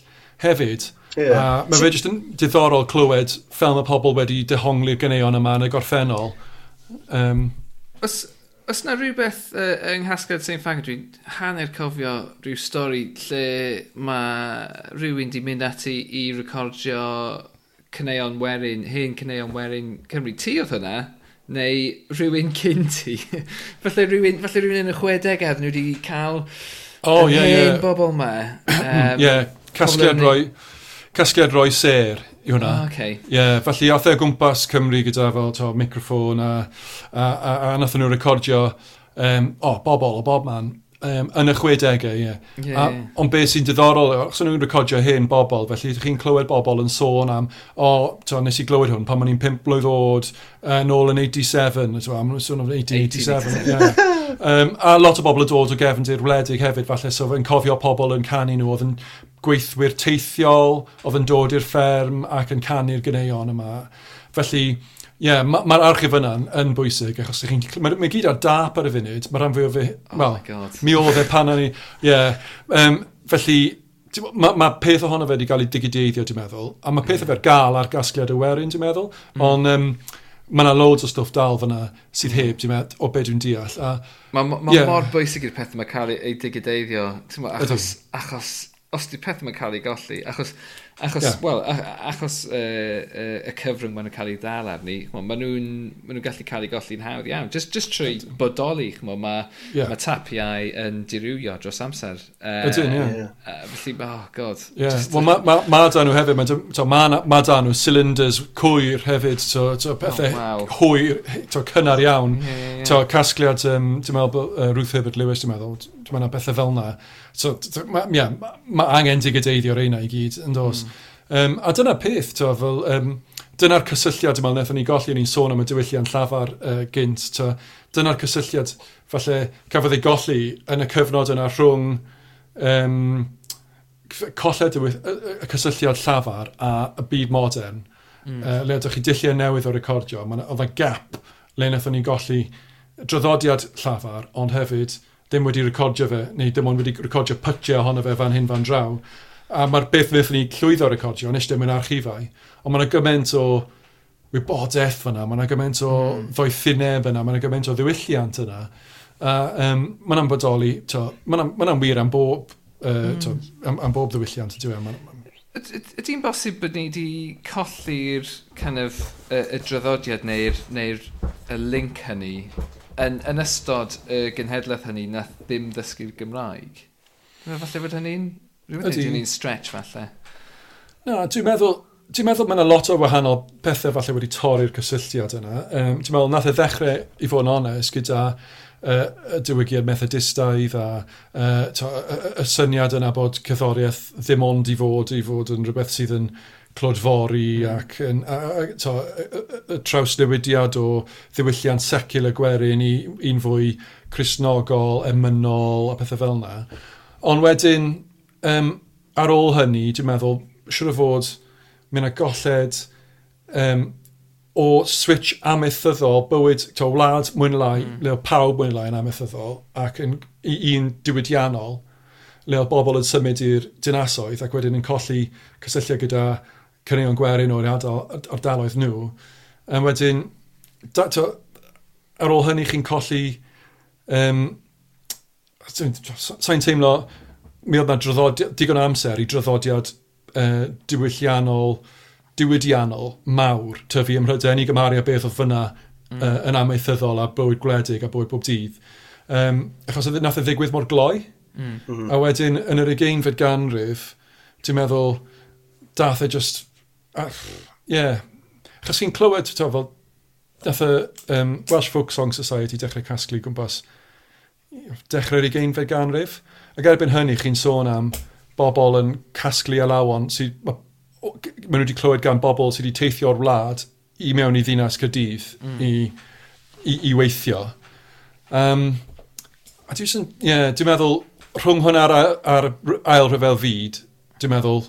hefyd. Yeah. Uh, mae fe jyst yn diddorol clywed fel mae pobl wedi dehongli'r ganeion yma yn y gorffennol. Um, os, os na rhywbeth uh, yng Nghasgad St Frank, dwi'n hanner cofio rhyw stori lle mae rhywun di mynd ati i recordio cyneuon werin, hen cyneuon werin Cymru. Ti oedd hwnna? Neu rhywun cyn ti? falle, rhywun, falle rhywun yn y 60au nhw wedi cael oh, yeah, hen yeah. bobl yma. Um, yeah, Casgliad roi, casgliad roi ser i hwnna. Ah, okay. yeah, felly athau e o gwmpas Cymru gyda fel to, microffon a, a, a, a nath nhw recordio um, o, oh, bobl o bob man um, yn y 60au, ie. Yeah. Yeah, yeah. Ond beth sy'n diddorol, os nhw'n recordio hyn bobl, felly ydych chi'n clywed bobl yn sôn am, o, oh, to, nes i glywed hwn pan ma'n i'n 5 blwydd oed, uh, nôl yn 87, to, am sôn am 1887. 1887. yeah. um, a lot o bobl yn dod o gefndir wledig hefyd, falle, so yn cofio pobl yn canu nhw, oedd yn gweithwyr teithiol oedd yn dod i'r fferm ac yn canu'r ganeuon yma. Felly, ie, yeah, mae'r ma archif yna'n yn bwysig, achos chi'n... Mae, ma gyd ar dap ar y funud, mae rhan fwy o fi... Oh well, mi oedd e pan o'n i... Ie, yeah, um, felly, mae ma peth ohono fe wedi cael ei digideiddio, dwi'n meddwl, a mae peth yeah. fe'r gael ar gasgliad y werin, dwi'n meddwl, mm. ond... Um, mae yna loads o stwff dal fyna sydd hmm. heb, dwi'n meddwl, o beth dwi'n deall. Mae ma, ma yeah. mor bwysig i'r peth mae cael ei digideiddio, achos, achos os di peth mae'n cael ei golli, achos, achos, yeah. well, achos uh, uh, y cyfrwng mae'n cael ei dal arni, maen nhw'n ma nhw gallu cael ei golli'n hawdd iawn. Just, just trwy bodoli, mae ma, yeah. ma tapiau yn dirywio dros amser. Uh, Ydyn, ie. Yeah. Uh, felly, oh god. Yeah. Just, well, mae ma, ma da nhw hefyd, mae so, ma, ma da nhw cylinders cwyr hefyd, so, so pethau oh, wow. hwyr, so, cynnar iawn. Yeah, yeah, yeah. So, casgliad, um, ti'n meddwl, uh, Ruth Herbert Lewis, ti'n meddwl, mae yna bethau fel yna. So, mae yeah, ma, ma angen digadeiddio reina i gyd, yn dos. Mm. Um, a dyna peth, to, fel, um, dyna'r cysylltiad yma, wnaethon ni golli, ni'n sôn am y diwylliant llafar uh, gynt, to, dyna'r cysylltiad, falle, cafodd ei golli yn y cyfnod yna rhwng um, colled y, y cysylltiad llafar a y byd modern, mm. uh, le ydych chi dillio newydd o recordio, oedd y gap le wnaethon ni golli droddodiad llafar, ond hefyd ddim wedi recordio fe, neu dim ond wedi recordio pytiau ohono fe fan hyn fan draw. A mae'r beth wnaethon ni llwyddo recordio, nes dim yn archifau, ond mae yna gymaint o wybodaeth fyna, mae yna gymaint o mm. ddoethineb yna, mae yna gymaint o ddiwylliant yna. A um, mae'n ambodoli, mae'n ma wir am bob, uh, mm. to, am, am bob ddiwylliant. E? Ydy'n bosib bod ni wedi colli'r kind of, y, y draddodiad neu'r neu, y link hynny yn, yn ystod y genhedlaeth hynny, na ddim dysgu'r Gymraeg. Falle bod hynny'n Rwy'n hynny'n stretch falle. No, dwi'n meddwl, dwi'n meddwl mae yna lot o wahanol pethau falle wedi torri'r cysylltiad yna. Um, dwi'n meddwl nath e ddechrau, i fod yn onest, gyda uh, y diwygiad methodistaidd a uh, y syniad yna bod cyddoriaeth ddim ond i fod i fod yn rhywbeth sydd yn uh, clodfori mm. ac yn, a, a, to, y trawsnewidiad o ddiwylliant secul y gwerin i un fwy chrysnogol, emynol a pethau fel yna. Ond wedyn, um, ar ôl hynny, dwi'n meddwl, siwr o fod, mae yna golled um, o switch amethyddol, bywyd, to, wlad mwyn lai, mm. le o pawb mwyn lai yn amethyddol, ac yn, un diwydiannol, le o bobl yn symud i'r dinasoedd ac wedyn yn colli cysylltiau gyda cynnion gwerin o'r ardaloedd nhw. A wedyn, da, to, ar ôl hynny chi'n colli... Um, Sa'n teimlo, mi oedd na digon amser i dryddodiad uh, diwylliannol, diwydiannol mawr tyfu ymhryden i gymharu a beth oedd fyna mm. uh, yn amaethyddol a bywyd gwledig a bywyd bob dydd. Um, achos oedd nath y ddigwydd mor gloi. Mm. Mm-hmm. A wedyn, yn yr ugeinfed ganrif, ti'n meddwl, dath e just Ie. Yeah. Chos i'n clywed, to, fel, dath y um, Welsh Folk Song Society dechrau casglu gwmpas dechrau'r ugeinfed ganrif. Ac erbyn hynny, chi'n sôn am bobl yn casglu alawon sydd... Maen nhw wedi clywed gan bobl sydd wedi teithio'r wlad i mewn i ddinas Cydydd mm. i, i, i weithio. Um, a dwi'n yeah, dwi meddwl, rhwng hwnna ar, ar ail rhyfel fyd, dwi'n meddwl,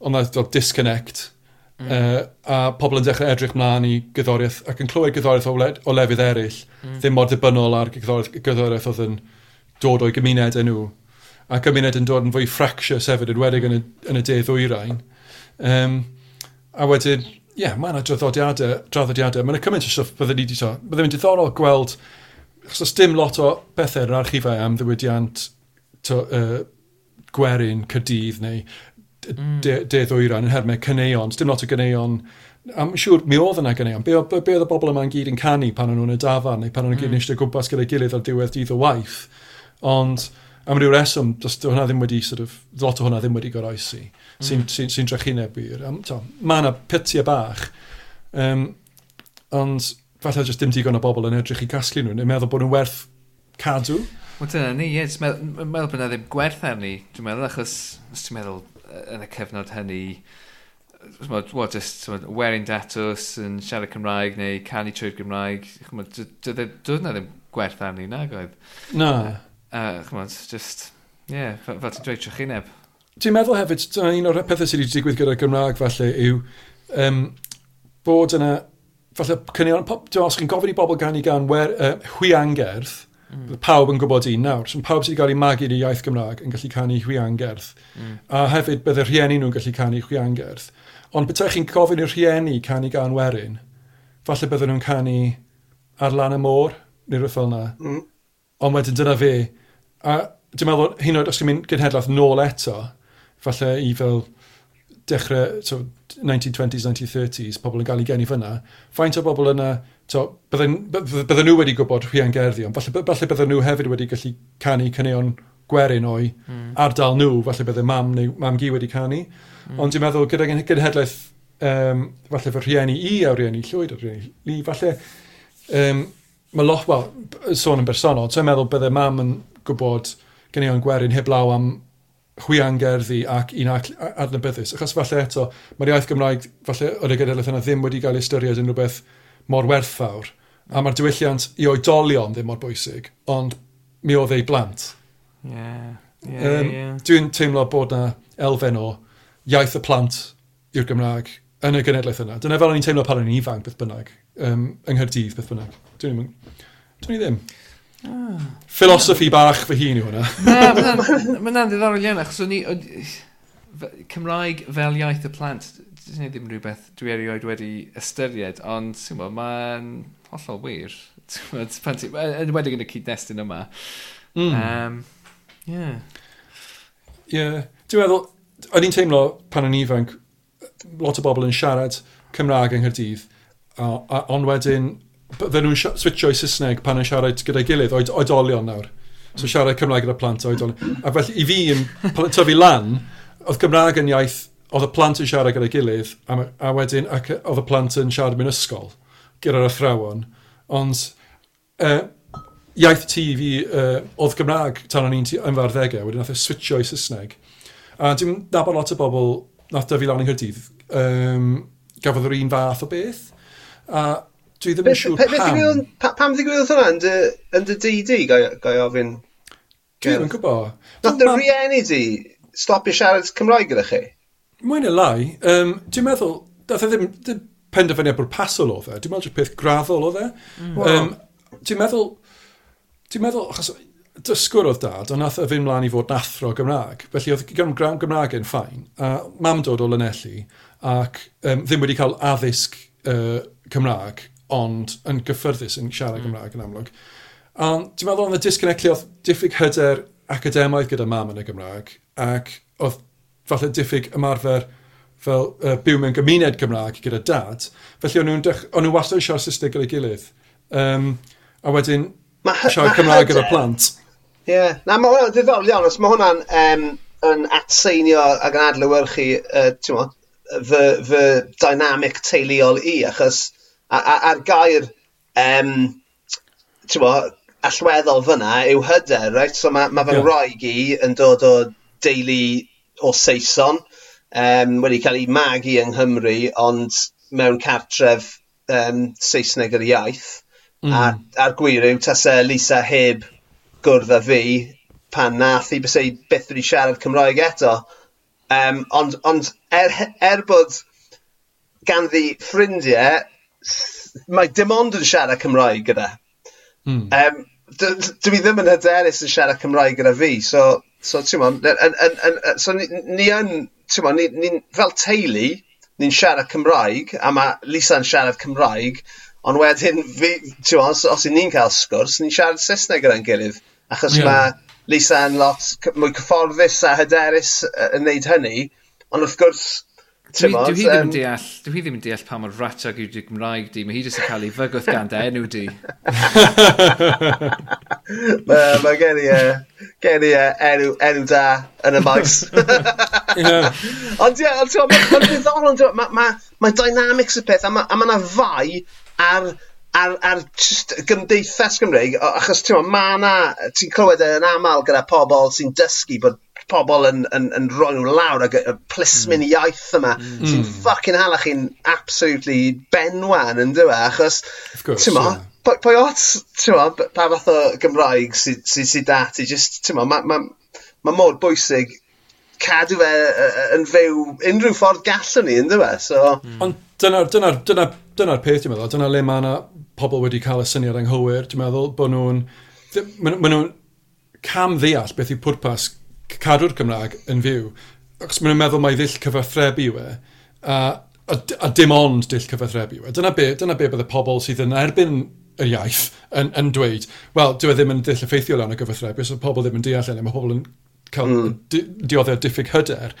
ond oedd disconnect Mm. Uh, a pobl yn dechrau edrych mlaen i gyddoriaeth ac yn clywed gyddoriaeth o, led, o lefydd eraill mm. ddim mor dibynnol ar gyddoriaeth, gyddoriaeth oedd yn dod o'i gymuned nhw a gymuned yn dod yn fwy fractious hefyd yn wedig yn y, yn y de ddwyrain um, a wedyn ie, yeah, mae yna draddodiadau draddodiadau, mae yna cymaint o stwff byddwn ni wedi to byddwn ni'n diddorol gweld achos oes dim lot o bethau yn yr archifau am ddiwydiant to, uh, gwerin, cydydd neu Mm. de, de ddwyran yn hermau cyneuon, dim lot o gyneuon am siŵr mi oedd yna gyneuon. Be, be, be oedd y bobl yma'n gyd yn canu pan nhw'n y dafan neu pan nhw'n mm. gyd eisiau gwmpas gyda'i gilydd ar diwedd dydd o waith. Ond am ryw reswm, does hwnna ddim wedi, sort of, lot o hwnna ddim wedi goroesi, sy'n mm. sy, sy, sy drechineb i'r... Mae yna pytiau bach, um, ond falle jyst dim digon o bobl yn edrych i casglu nhw, neu meddwl bod nhw'n werth cadw. Wel dyna ni, ie, meddwl bod yna ddim gwerth arni, dwi'n meddwl, achos, os ti'n meddwl, yn y cyfnod hynny, well, just wearing datws yn siarad Cymraeg neu canu trwy'r Gymraeg, dwi'n na ddim gwerth arni nag oedd. Na. Uh, chymod, just, yeah, fel ti'n dweud trychineb. Ti'n meddwl hefyd, un o'r pethau sydd wedi digwydd gyda'r Gymraeg falle yw um, bod yna, falle cynnion os chi'n gofyn i bobl gan i gan wer, uh, hwiangerth, Mm. Pawb yn gwybod un nawr. So, pawb sydd wedi cael ei magu i iaith Gymraeg yn gallu canu hwiangerth. Mm. A hefyd bydde rhieni nhw'n gallu canu hwiangerth. Ond beth chi'n gofyn i'r rhieni canu gan werin, falle bydden nhw'n canu ar lan y môr, neu rhywbeth fel yna. Mm. Ond wedyn dyna fe. A dwi'n meddwl, hyn oed os ti'n mynd gynhedlaeth nôl eto, falle i fel dechrau so, 1920s, 1930s, pobl yn cael ei geni fyna, faint o bobl yna So, bydden, bydden nhw wedi gwybod rhian gerddi, ond falle, falle bydden nhw hefyd wedi gallu canu cyneuon gwerin o'i mm. ardal nhw, falle bydde mam neu mam gi wedi canu. Mm. Ond dwi'n meddwl gyda genhedlaeth, um, falle fy rhieni i a rhieni llwyd a rhieni li, falle um, mae lot, wel, sôn yn bersonol, so dwi'n meddwl bydde mam yn gwybod cyneuon gwerin heblaw am chwian gerddi ac un adnabyddus. Achos falle eto, mae'r iaith Gymraeg, falle o'r genedlaeth yna ddim wedi cael ei ystyried yn rhywbeth mor werthfawr, a mae'r diwylliant i oedolion ddim mor bwysig, ond mi oedd ei blant. Yeah, yeah, um, yeah. Dwi'n teimlo bod na elfen o iaith y plant i'r Gymraeg yn y genedlaeth yna. Dyna fel o'n i'n teimlo pan o'n i'n ifanc beth bynnag, um, yng Nghyrdydd beth bynnag. Dwi'n dwi ddim. Ah. Philosophy bach fy hun yw hwnna. Na, mae'n ddiddorol iawn, achos o'n i... Cymraeg fel iaith y plant, Dyna ddim rhywbeth dwi erioed wedi ystyried, ond mae'n hollol wir. Pan ti, yn wedi yn y cyd-destun yma. Mm. Um, yeah. Yeah. Dwi'n meddwl, o'n i'n teimlo pan o'n ifanc, lot o bobl yn siarad Cymraeg yng Nghyrdydd, ond wedyn, bydden nhw'n switcho i Saesneg pan yn siarad gyda'i gilydd, oed, oedolion nawr. So siarad Cymraeg gyda plant oedolion. A felly i fi yn tyfu lan, oedd Cymraeg yn iaith oedd y plant yn siarad gyda'i gilydd, a, a wedyn ac, oedd y plant yn siarad mewn ysgol gyda'r athrawon, ond uh, iaith ti fi uh, oedd Gymraeg tan o'n i'n yn farddegau, wedyn nath e switcho i Saesneg. A dwi'n nabod lot o bobl nath dyfu lan yng Nghyrdydd, um, gafodd yr un fath o beth, a dwi ddim yn siŵr pam. Pam ddigwyddodd hwnna yn dy DD, gai ofyn? Dwi'n gwybod. Nath dy rieni di stopio siarad Cymraeg gyda chi? Mwy neu lai, um, dwi'n meddwl, dath e ddim, ddim penderfyniad bwrpasol o dde, dwi'n meddwl peth graddol o dde. Mm. Um. Dwi'n meddwl, dwi'n meddwl, achos dysgwr oedd dad, ond nath e y fynd mlaen i fod nathro Gymraeg. Felly oedd Gymraeg, Gymraeg yn ffain, a mam dod o Lanelli, ac um, ddim wedi cael addysg uh, Cymraeg, ond yn gyffyrddus yn siarad mm. Gymraeg yn amlwg. Ond dwi'n meddwl oedd y disconnectio oedd diffyg hyder academaidd gyda mam yn y Gymraeg, ac oedd falle diffyg ymarfer fel uh, byw mewn gymuned Gymraeg gyda dad, felly o'n nhw'n nhw wastad eisiau Saesneg gyda'i gilydd. Um, a wedyn siarad Cymraeg gyda plant. Ie, yeah. na mae hwnna'n ddiddorol iawn, os mae hwnna'n um, yn atseinio ac yn adlywyrchu, uh, mo, fy, fy dynamic teuluol i, achos a'r gair, um, mo, allweddol fyna yw hyder, right? So mae ma fy yeah. i yn dod o deulu o Saeson um, wedi cael ei magu yng Nghymru, ond mewn cartref um, Saesneg yr iaith. Mm. A, a'r gwir yw, tas Lisa heb gwrdd â fi pan nath i bysau byth wedi siarad Cymraeg eto. Um, ond ond er, er bod ganddi ffrindiau, mae dim ond yn siarad Cymraeg gyda. Mm. Um, dwi ddim yn hyderus yn siarad Cymraeg gyda fi, so So ti'n ne- so ni ni yn t'mod ni ni'n fel teulu ni'n siarad Cymraeg a mae Lisa'n siarad Cymraeg ond wedyn fi t'mod os os 'yn ni'n cael sgwrs ni'n siarad Saesneg gyda'n gilydd achos... yeah. mae Lisa yn lot mwy cyfforddus a hyderus yn neud hynny ond wrth gwrs Dwi, dwi, dwi, ddim yn deall, dwi ddim yn deall pa mor ratog yw'r Gymraeg di. Mae hi jyst yn cael ei fygwth gan dy enw di. Mae ma gen i, uh, gen i uh, enw, enw da yn y maes. Ond ie, mae'n ddiddorol. Mae ma, ma dynamics y peth a mae yna fai ar ar, ar just gymdeithas Gymreig, achos ti'n ma, ma na, ti'n clywed yn aml gyda pobl sy'n dysgu bod pobl yn, yn, yn roi nhw lawr ac y plismyn mm. iaith yma mm. sy'n ffucking hala chi'n absolutely benwan yn dweud achos ti'n mo yeah. pwy ot ti'n mo pa fath o Gymraeg sydd sy, sy dati just ti'n mo mae ma, ma mor bwysig cadw fe yn fyw unrhyw ffordd gallwn ni yn dweud so mm. ond dyna'r dyna, dyna, dyna peth ti'n meddwl dyna le mae yna pobl wedi cael y syniad anghywir ti'n meddwl bod nhw'n maen nhw'n cam ddeall beth yw pwrpas cadw'r Cymraeg yn fyw, Ac maen nhw'n meddwl mai ddill cyfathrebu yw e, a, a, a dim ond dill cyfathrebu yw e. Dyna be, dyna be bydd y pobl sydd yn erbyn yr iaith yn, yn dweud, wel, dyw e ddim yn dill effeithiol lan o gyfathrebu, os y pobl ddim yn deall enw, mae pobl yn cael mm. di, dioddau diffyg hyder.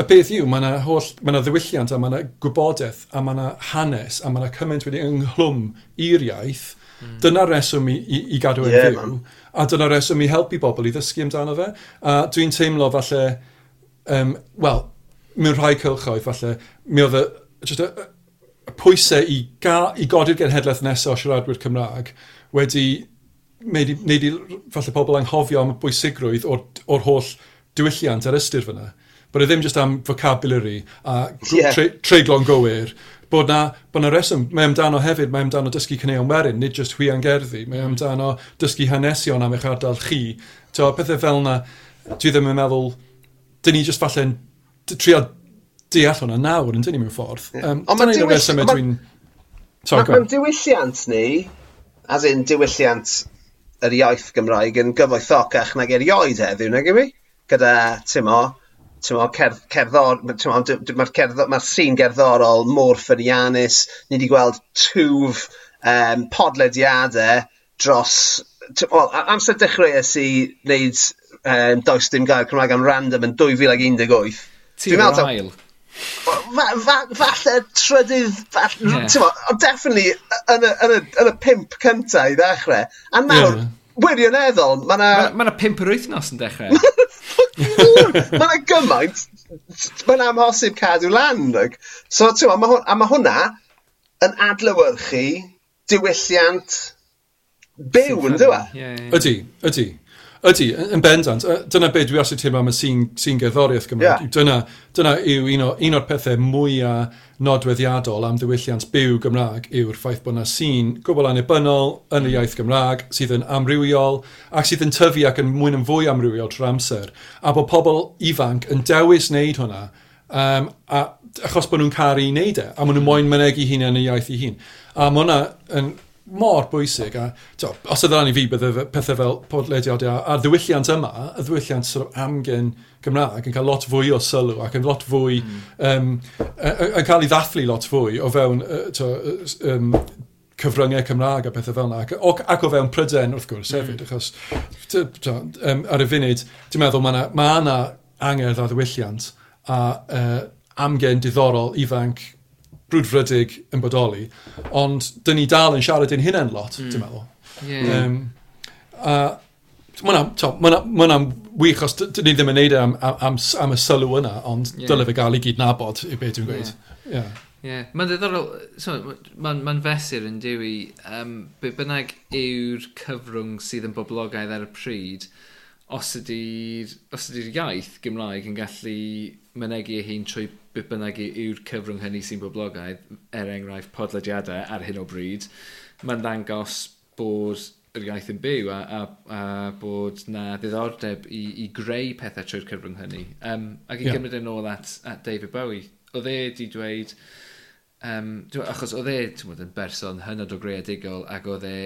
Y beth yw, mae yna holl, mae yna ddiwylliant, a mae yna gwybodaeth, a mae yna hanes, a mae yna cymaint wedi ynghlwm i'r iaith, Mm. Dyna'r reswm i, i, i gadw yn yeah, fyw. Man a dyna reswm i helpu bobl i ddysgu amdano fe. A dwi'n teimlo falle, um, wel, mewn rhai cylchoedd falle, mi oedd y, just y, y pwysau i, ga, i godi'r genhedlaeth nesaf o siaradwyr Cymraeg wedi wneud i, wneud i falle pobl anghofio am y bwysigrwydd o'r, or holl diwylliant ar ystyr fyna. But ddim just am vocabulary a yeah. tre, treiglo'n gywir, bod na, bod na reswm. Mae amdano hefyd, mae amdano dysgu cyneuon werin, nid jyst hwi angerddi. Mae hmm. amdano dysgu hanesion am eich ardal chi. To, pethau fel na, dwi ddim yn meddwl, dyn ni jyst falle'n trio deall hwnna nawr yn dyn ni mewn ffordd. Um, Ond mae'n diwylliant... Dwi'n... Mae'n diwylliant ni, as in diwylliant yr iaith Gymraeg yn gyfoethocach nag erioed heddiw, nag i mi? Gyda, ti'n Mae'r cerdd, cerddor, mae'r cerddor, mae'r sîn gerddorol mor ffyniannus. Ni wedi gweld twf um, podlediadau dros well, amser dechreuais i wneud um, does dim gair Cymraeg am random yn 2018. Ti'n ag ail. Falle trydydd falle, yeah. t'mo' definitely yn y yn y yn y pimp cyntaf i ddechrau, A nawr... yeah wirioneddol, mae yna... Mae yna ma pimp yr wythnos yn dechrau. mae yna gymaint, mae'n amhosib cadw lan. Like. So, ti'n ma, a mae hwnna yn adlywyrchu diwylliant byw, yn dweud? Ydy, ydy. Ydy, yn bendant. Dyna be dwi asy'n teimlo am y sy'n sy gerddoriaeth Gymraeg. Yeah. Dyna, dyna yw un, o, un o'r pethau mwyaf nodweddiadol am ddiwylliant byw Gymraeg yw'r ffaith bod yna sy'n gwbl anebynol yn y mm. iaith Gymraeg sydd yn amrywiol ac sydd yn tyfu ac yn mwyn yn fwy amrywiol trwy'r amser. A bod pobl ifanc yn dewis wneud hwnna um, a, achos bod nhw'n caru i wneud e a maen nhw'n mm. moyn mynegu hunain yn y iaith i hun. A mae hwnna yn mor bwysig. A, to, os oedd ran i fi bydde pethau fel podlediadau a'r ddiwylliant yma, y ddiwylliant sort of amgen Gymraeg yn cael lot fwy o sylw ac yn lot fwy, mm. um, yn cael ei ddathlu lot fwy o fewn uh, to, um, cyfryngau Cymraeg a pethau fel yna, ac, ac o fewn pryden wrth gwrs hmm. hefyd, mm. achos to, to, um, ar y funud, dwi'n meddwl mae yna ma angerdd a ddiwylliant a uh, amgen diddorol ifanc brwdfrydig yn bodoli, ond dyn ni dal yn siarad yn hynny'n lot, mm. ti'n meddwl. Yeah. Um, a mae'n ma wych os dyn ni ddim yn neud e am, am, am, y sylw yna, ond yeah. dylai fe gael i gyd nabod i beth dwi'n gweud. Yeah. Yeah. Yeah. Mae'n ddiddorol, so, mae'n ma fesur yn diw i, um, be bynnag yw'r cyfrwng sydd yn boblogaidd ar y pryd, os ydy'r ydy iaith Gymraeg yn gallu mynegu ei hun trwy beth bynnag yw'r cyfrwng hynny sy'n boblogaidd, er enghraifft podlediadau ar hyn o bryd, mae'n ddangos bod yr iaith yn byw a, a, a bod na ddiddordeb i, i greu pethau trwy'r cyfrwng hynny. Um, ac i yeah. gymryd yn ôl at, at David Bowie, oedd e di dweud, um, achos oedd e yn berson hynod o greadigol ac oedd e,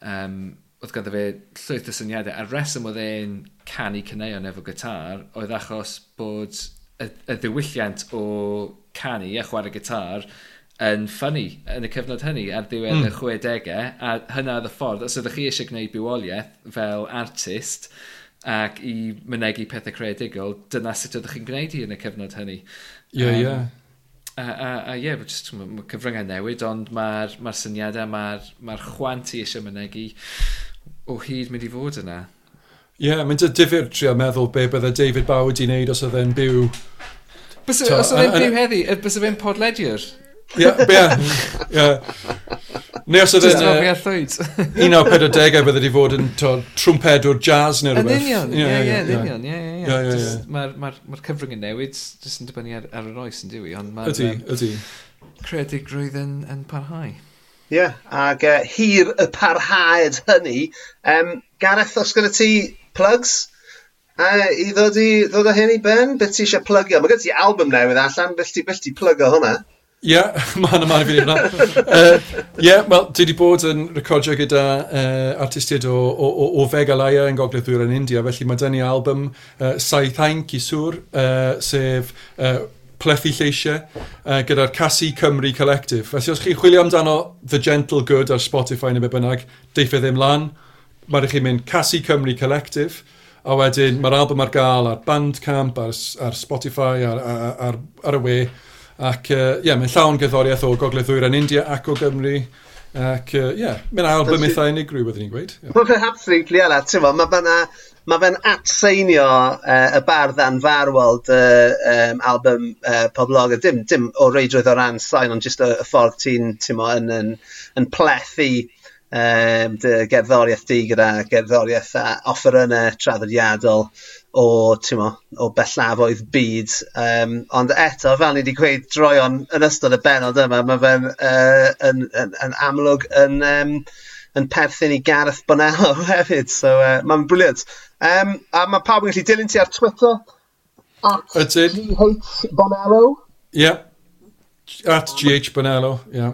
um, oedd ganddo fe llwyth o syniadau, a'r reswm oedd e'n canu cyneuon efo gytar oedd achos bod y, y ddiwylliant o canu a chwarae gitar yn ffynnu yn y cyfnod hynny ar ddiwedd mm. y hmm. 60au a hynna oedd y ffordd os ydych chi eisiau gwneud bywoliaeth fel artist ac i mynegu pethau creadigol dyna sut ydych chi'n gwneud hi yn y cyfnod hynny ie yeah, ie yeah. a, ie yeah, just, mae cyfryngau newid ond mae'r ma syniadau mae'r ma chwant i eisiau mynegu o hyd mynd i fod yna Ie, yeah, mae'n difyr trio meddwl be bydde David Bowie wedi wneud os oedd e'n byw... Bys, os oedd e'n byw heddi, bys oedd e'n podlediwr? Ie, ie. Neu os oedd e'n... Just rofi Un o 40au bydde di fod yn trwmpedwr jazz neu rhywbeth. Yn union, ie, ie, union, ie, ie. Mae'r cyfrwng yn newid, jyst yn dibynnu ar, ar yr oes yn diwy, ond mae'r... Ydy, ydy. Credigrwydd yn, yn parhau. Ie, yeah, ac uh, hir y parhaed hynny, um, Gareth, os gyda ti plugs? A i ddod, i, ddod o hyn i ben, beth ti eisiau plugio? Mae gen ti album newydd allan, beth ti, beth ti plygo hwnna? Ie, yeah, mae'n yma i fi hwnna. Ie, wel, dwi wedi bod yn recordio gyda uh, artistiaid o, o, o, o Vega Laia yn Gogledd Ddwyr yn India, felly mae dyn ni album uh, Saith Ainc i Sŵr, uh, sef uh, plethu lleisiau uh, gyda'r Casi Cymru Collective. Felly os chi chwilio amdano The Gentle Good ar Spotify neu be bynnag, deifio ddim lan mae'n chi'n mynd Cassie Cymru Collective, a wedyn mae'r album ar gael ar Bandcamp, ar, ar Spotify, ar, ar, ar, ar y we. Ac ie, uh, yeah, mae'n llawn gyddoriaeth o Gogledd Ddwyr yn India ac o Gymru. Ac ie, uh, yeah, mae'n album eitha unigryw wedi'n ni'n gweud. Yeah. Absolutely, ala. Ti'n fawr, mae fanna mae fe'n atseinio uh, y bardd an farwald uh, um, album uh, Poblog, dim, dim o reidrwydd o ran sain, ond jyst y, y ffordd ti'n yn, yn, yn plethu um, dy gerddoriaeth di gyda gerddoriaeth a offerynnau traddodiadol o, mo, o bellafoedd byd. Um, ond eto, fel ni wedi gweud droion yn ystod y benod yma, mae fe'n uh, yn, yn, yn, amlwg yn, um, yn perthyn i Gareth Bonello hefyd, so uh, mae'n briliant. Um, a mae pawb yn gallu dilyn ti ar Twitter, at GH Bonello. Yeah. at GH Bonello. Yeah.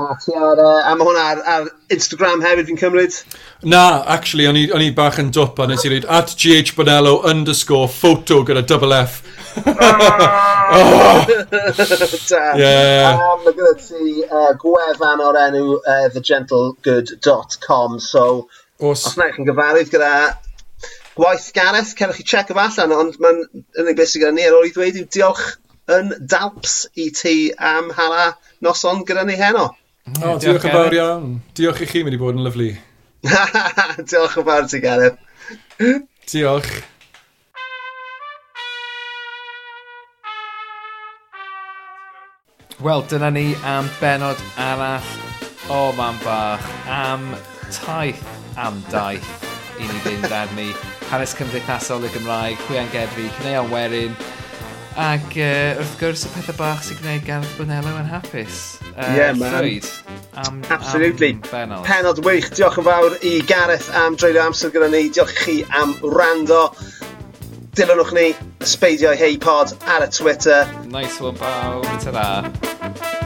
A ti ar, uh, a mae hwnna ar, ar Instagram hefyd fi'n cymryd? Na, actually, o'n i, on i bach yn dwp a nes i reid at GH Bonello underscore photo gyda double F. oh! da. Yeah. Um, mae gyda ti uh, gwefan o'r enw uh, thegentlegood.com, so Os, os na chi'n gyfarwydd gyda gwaith Gareth, cerwch chi check o allan, ond mae'n unig beth sydd gyda ni ar ôl i ddweud yw diolch yn dalps i ti am hala noson gyda ni heno. Oh, diolch yn fawr iawn. Diolch i chi, mynd i bod yn lyflu. diolch yn fawr ti, Gareth. diolch. Wel, dyna ni am benod arall o man bach, am taith am daith i ni fynd arni. Hanes cymdeithasol y Gymraeg, hwiangerddi, cneu Werin. ac uh, wrth gwrs y pethau bach sy'n gwneud Gareth Bonello yn hapus uh, yeah, man. Llwyd. Am, Absolutely. Am benod. penod wych. Diolch yn fawr i Gareth am dreulio amser gyda ni. Diolch i chi am rando. Dilynwch ni ysbeidio i Hey Pod ar y Twitter. Nice one, bawb. Ta-da.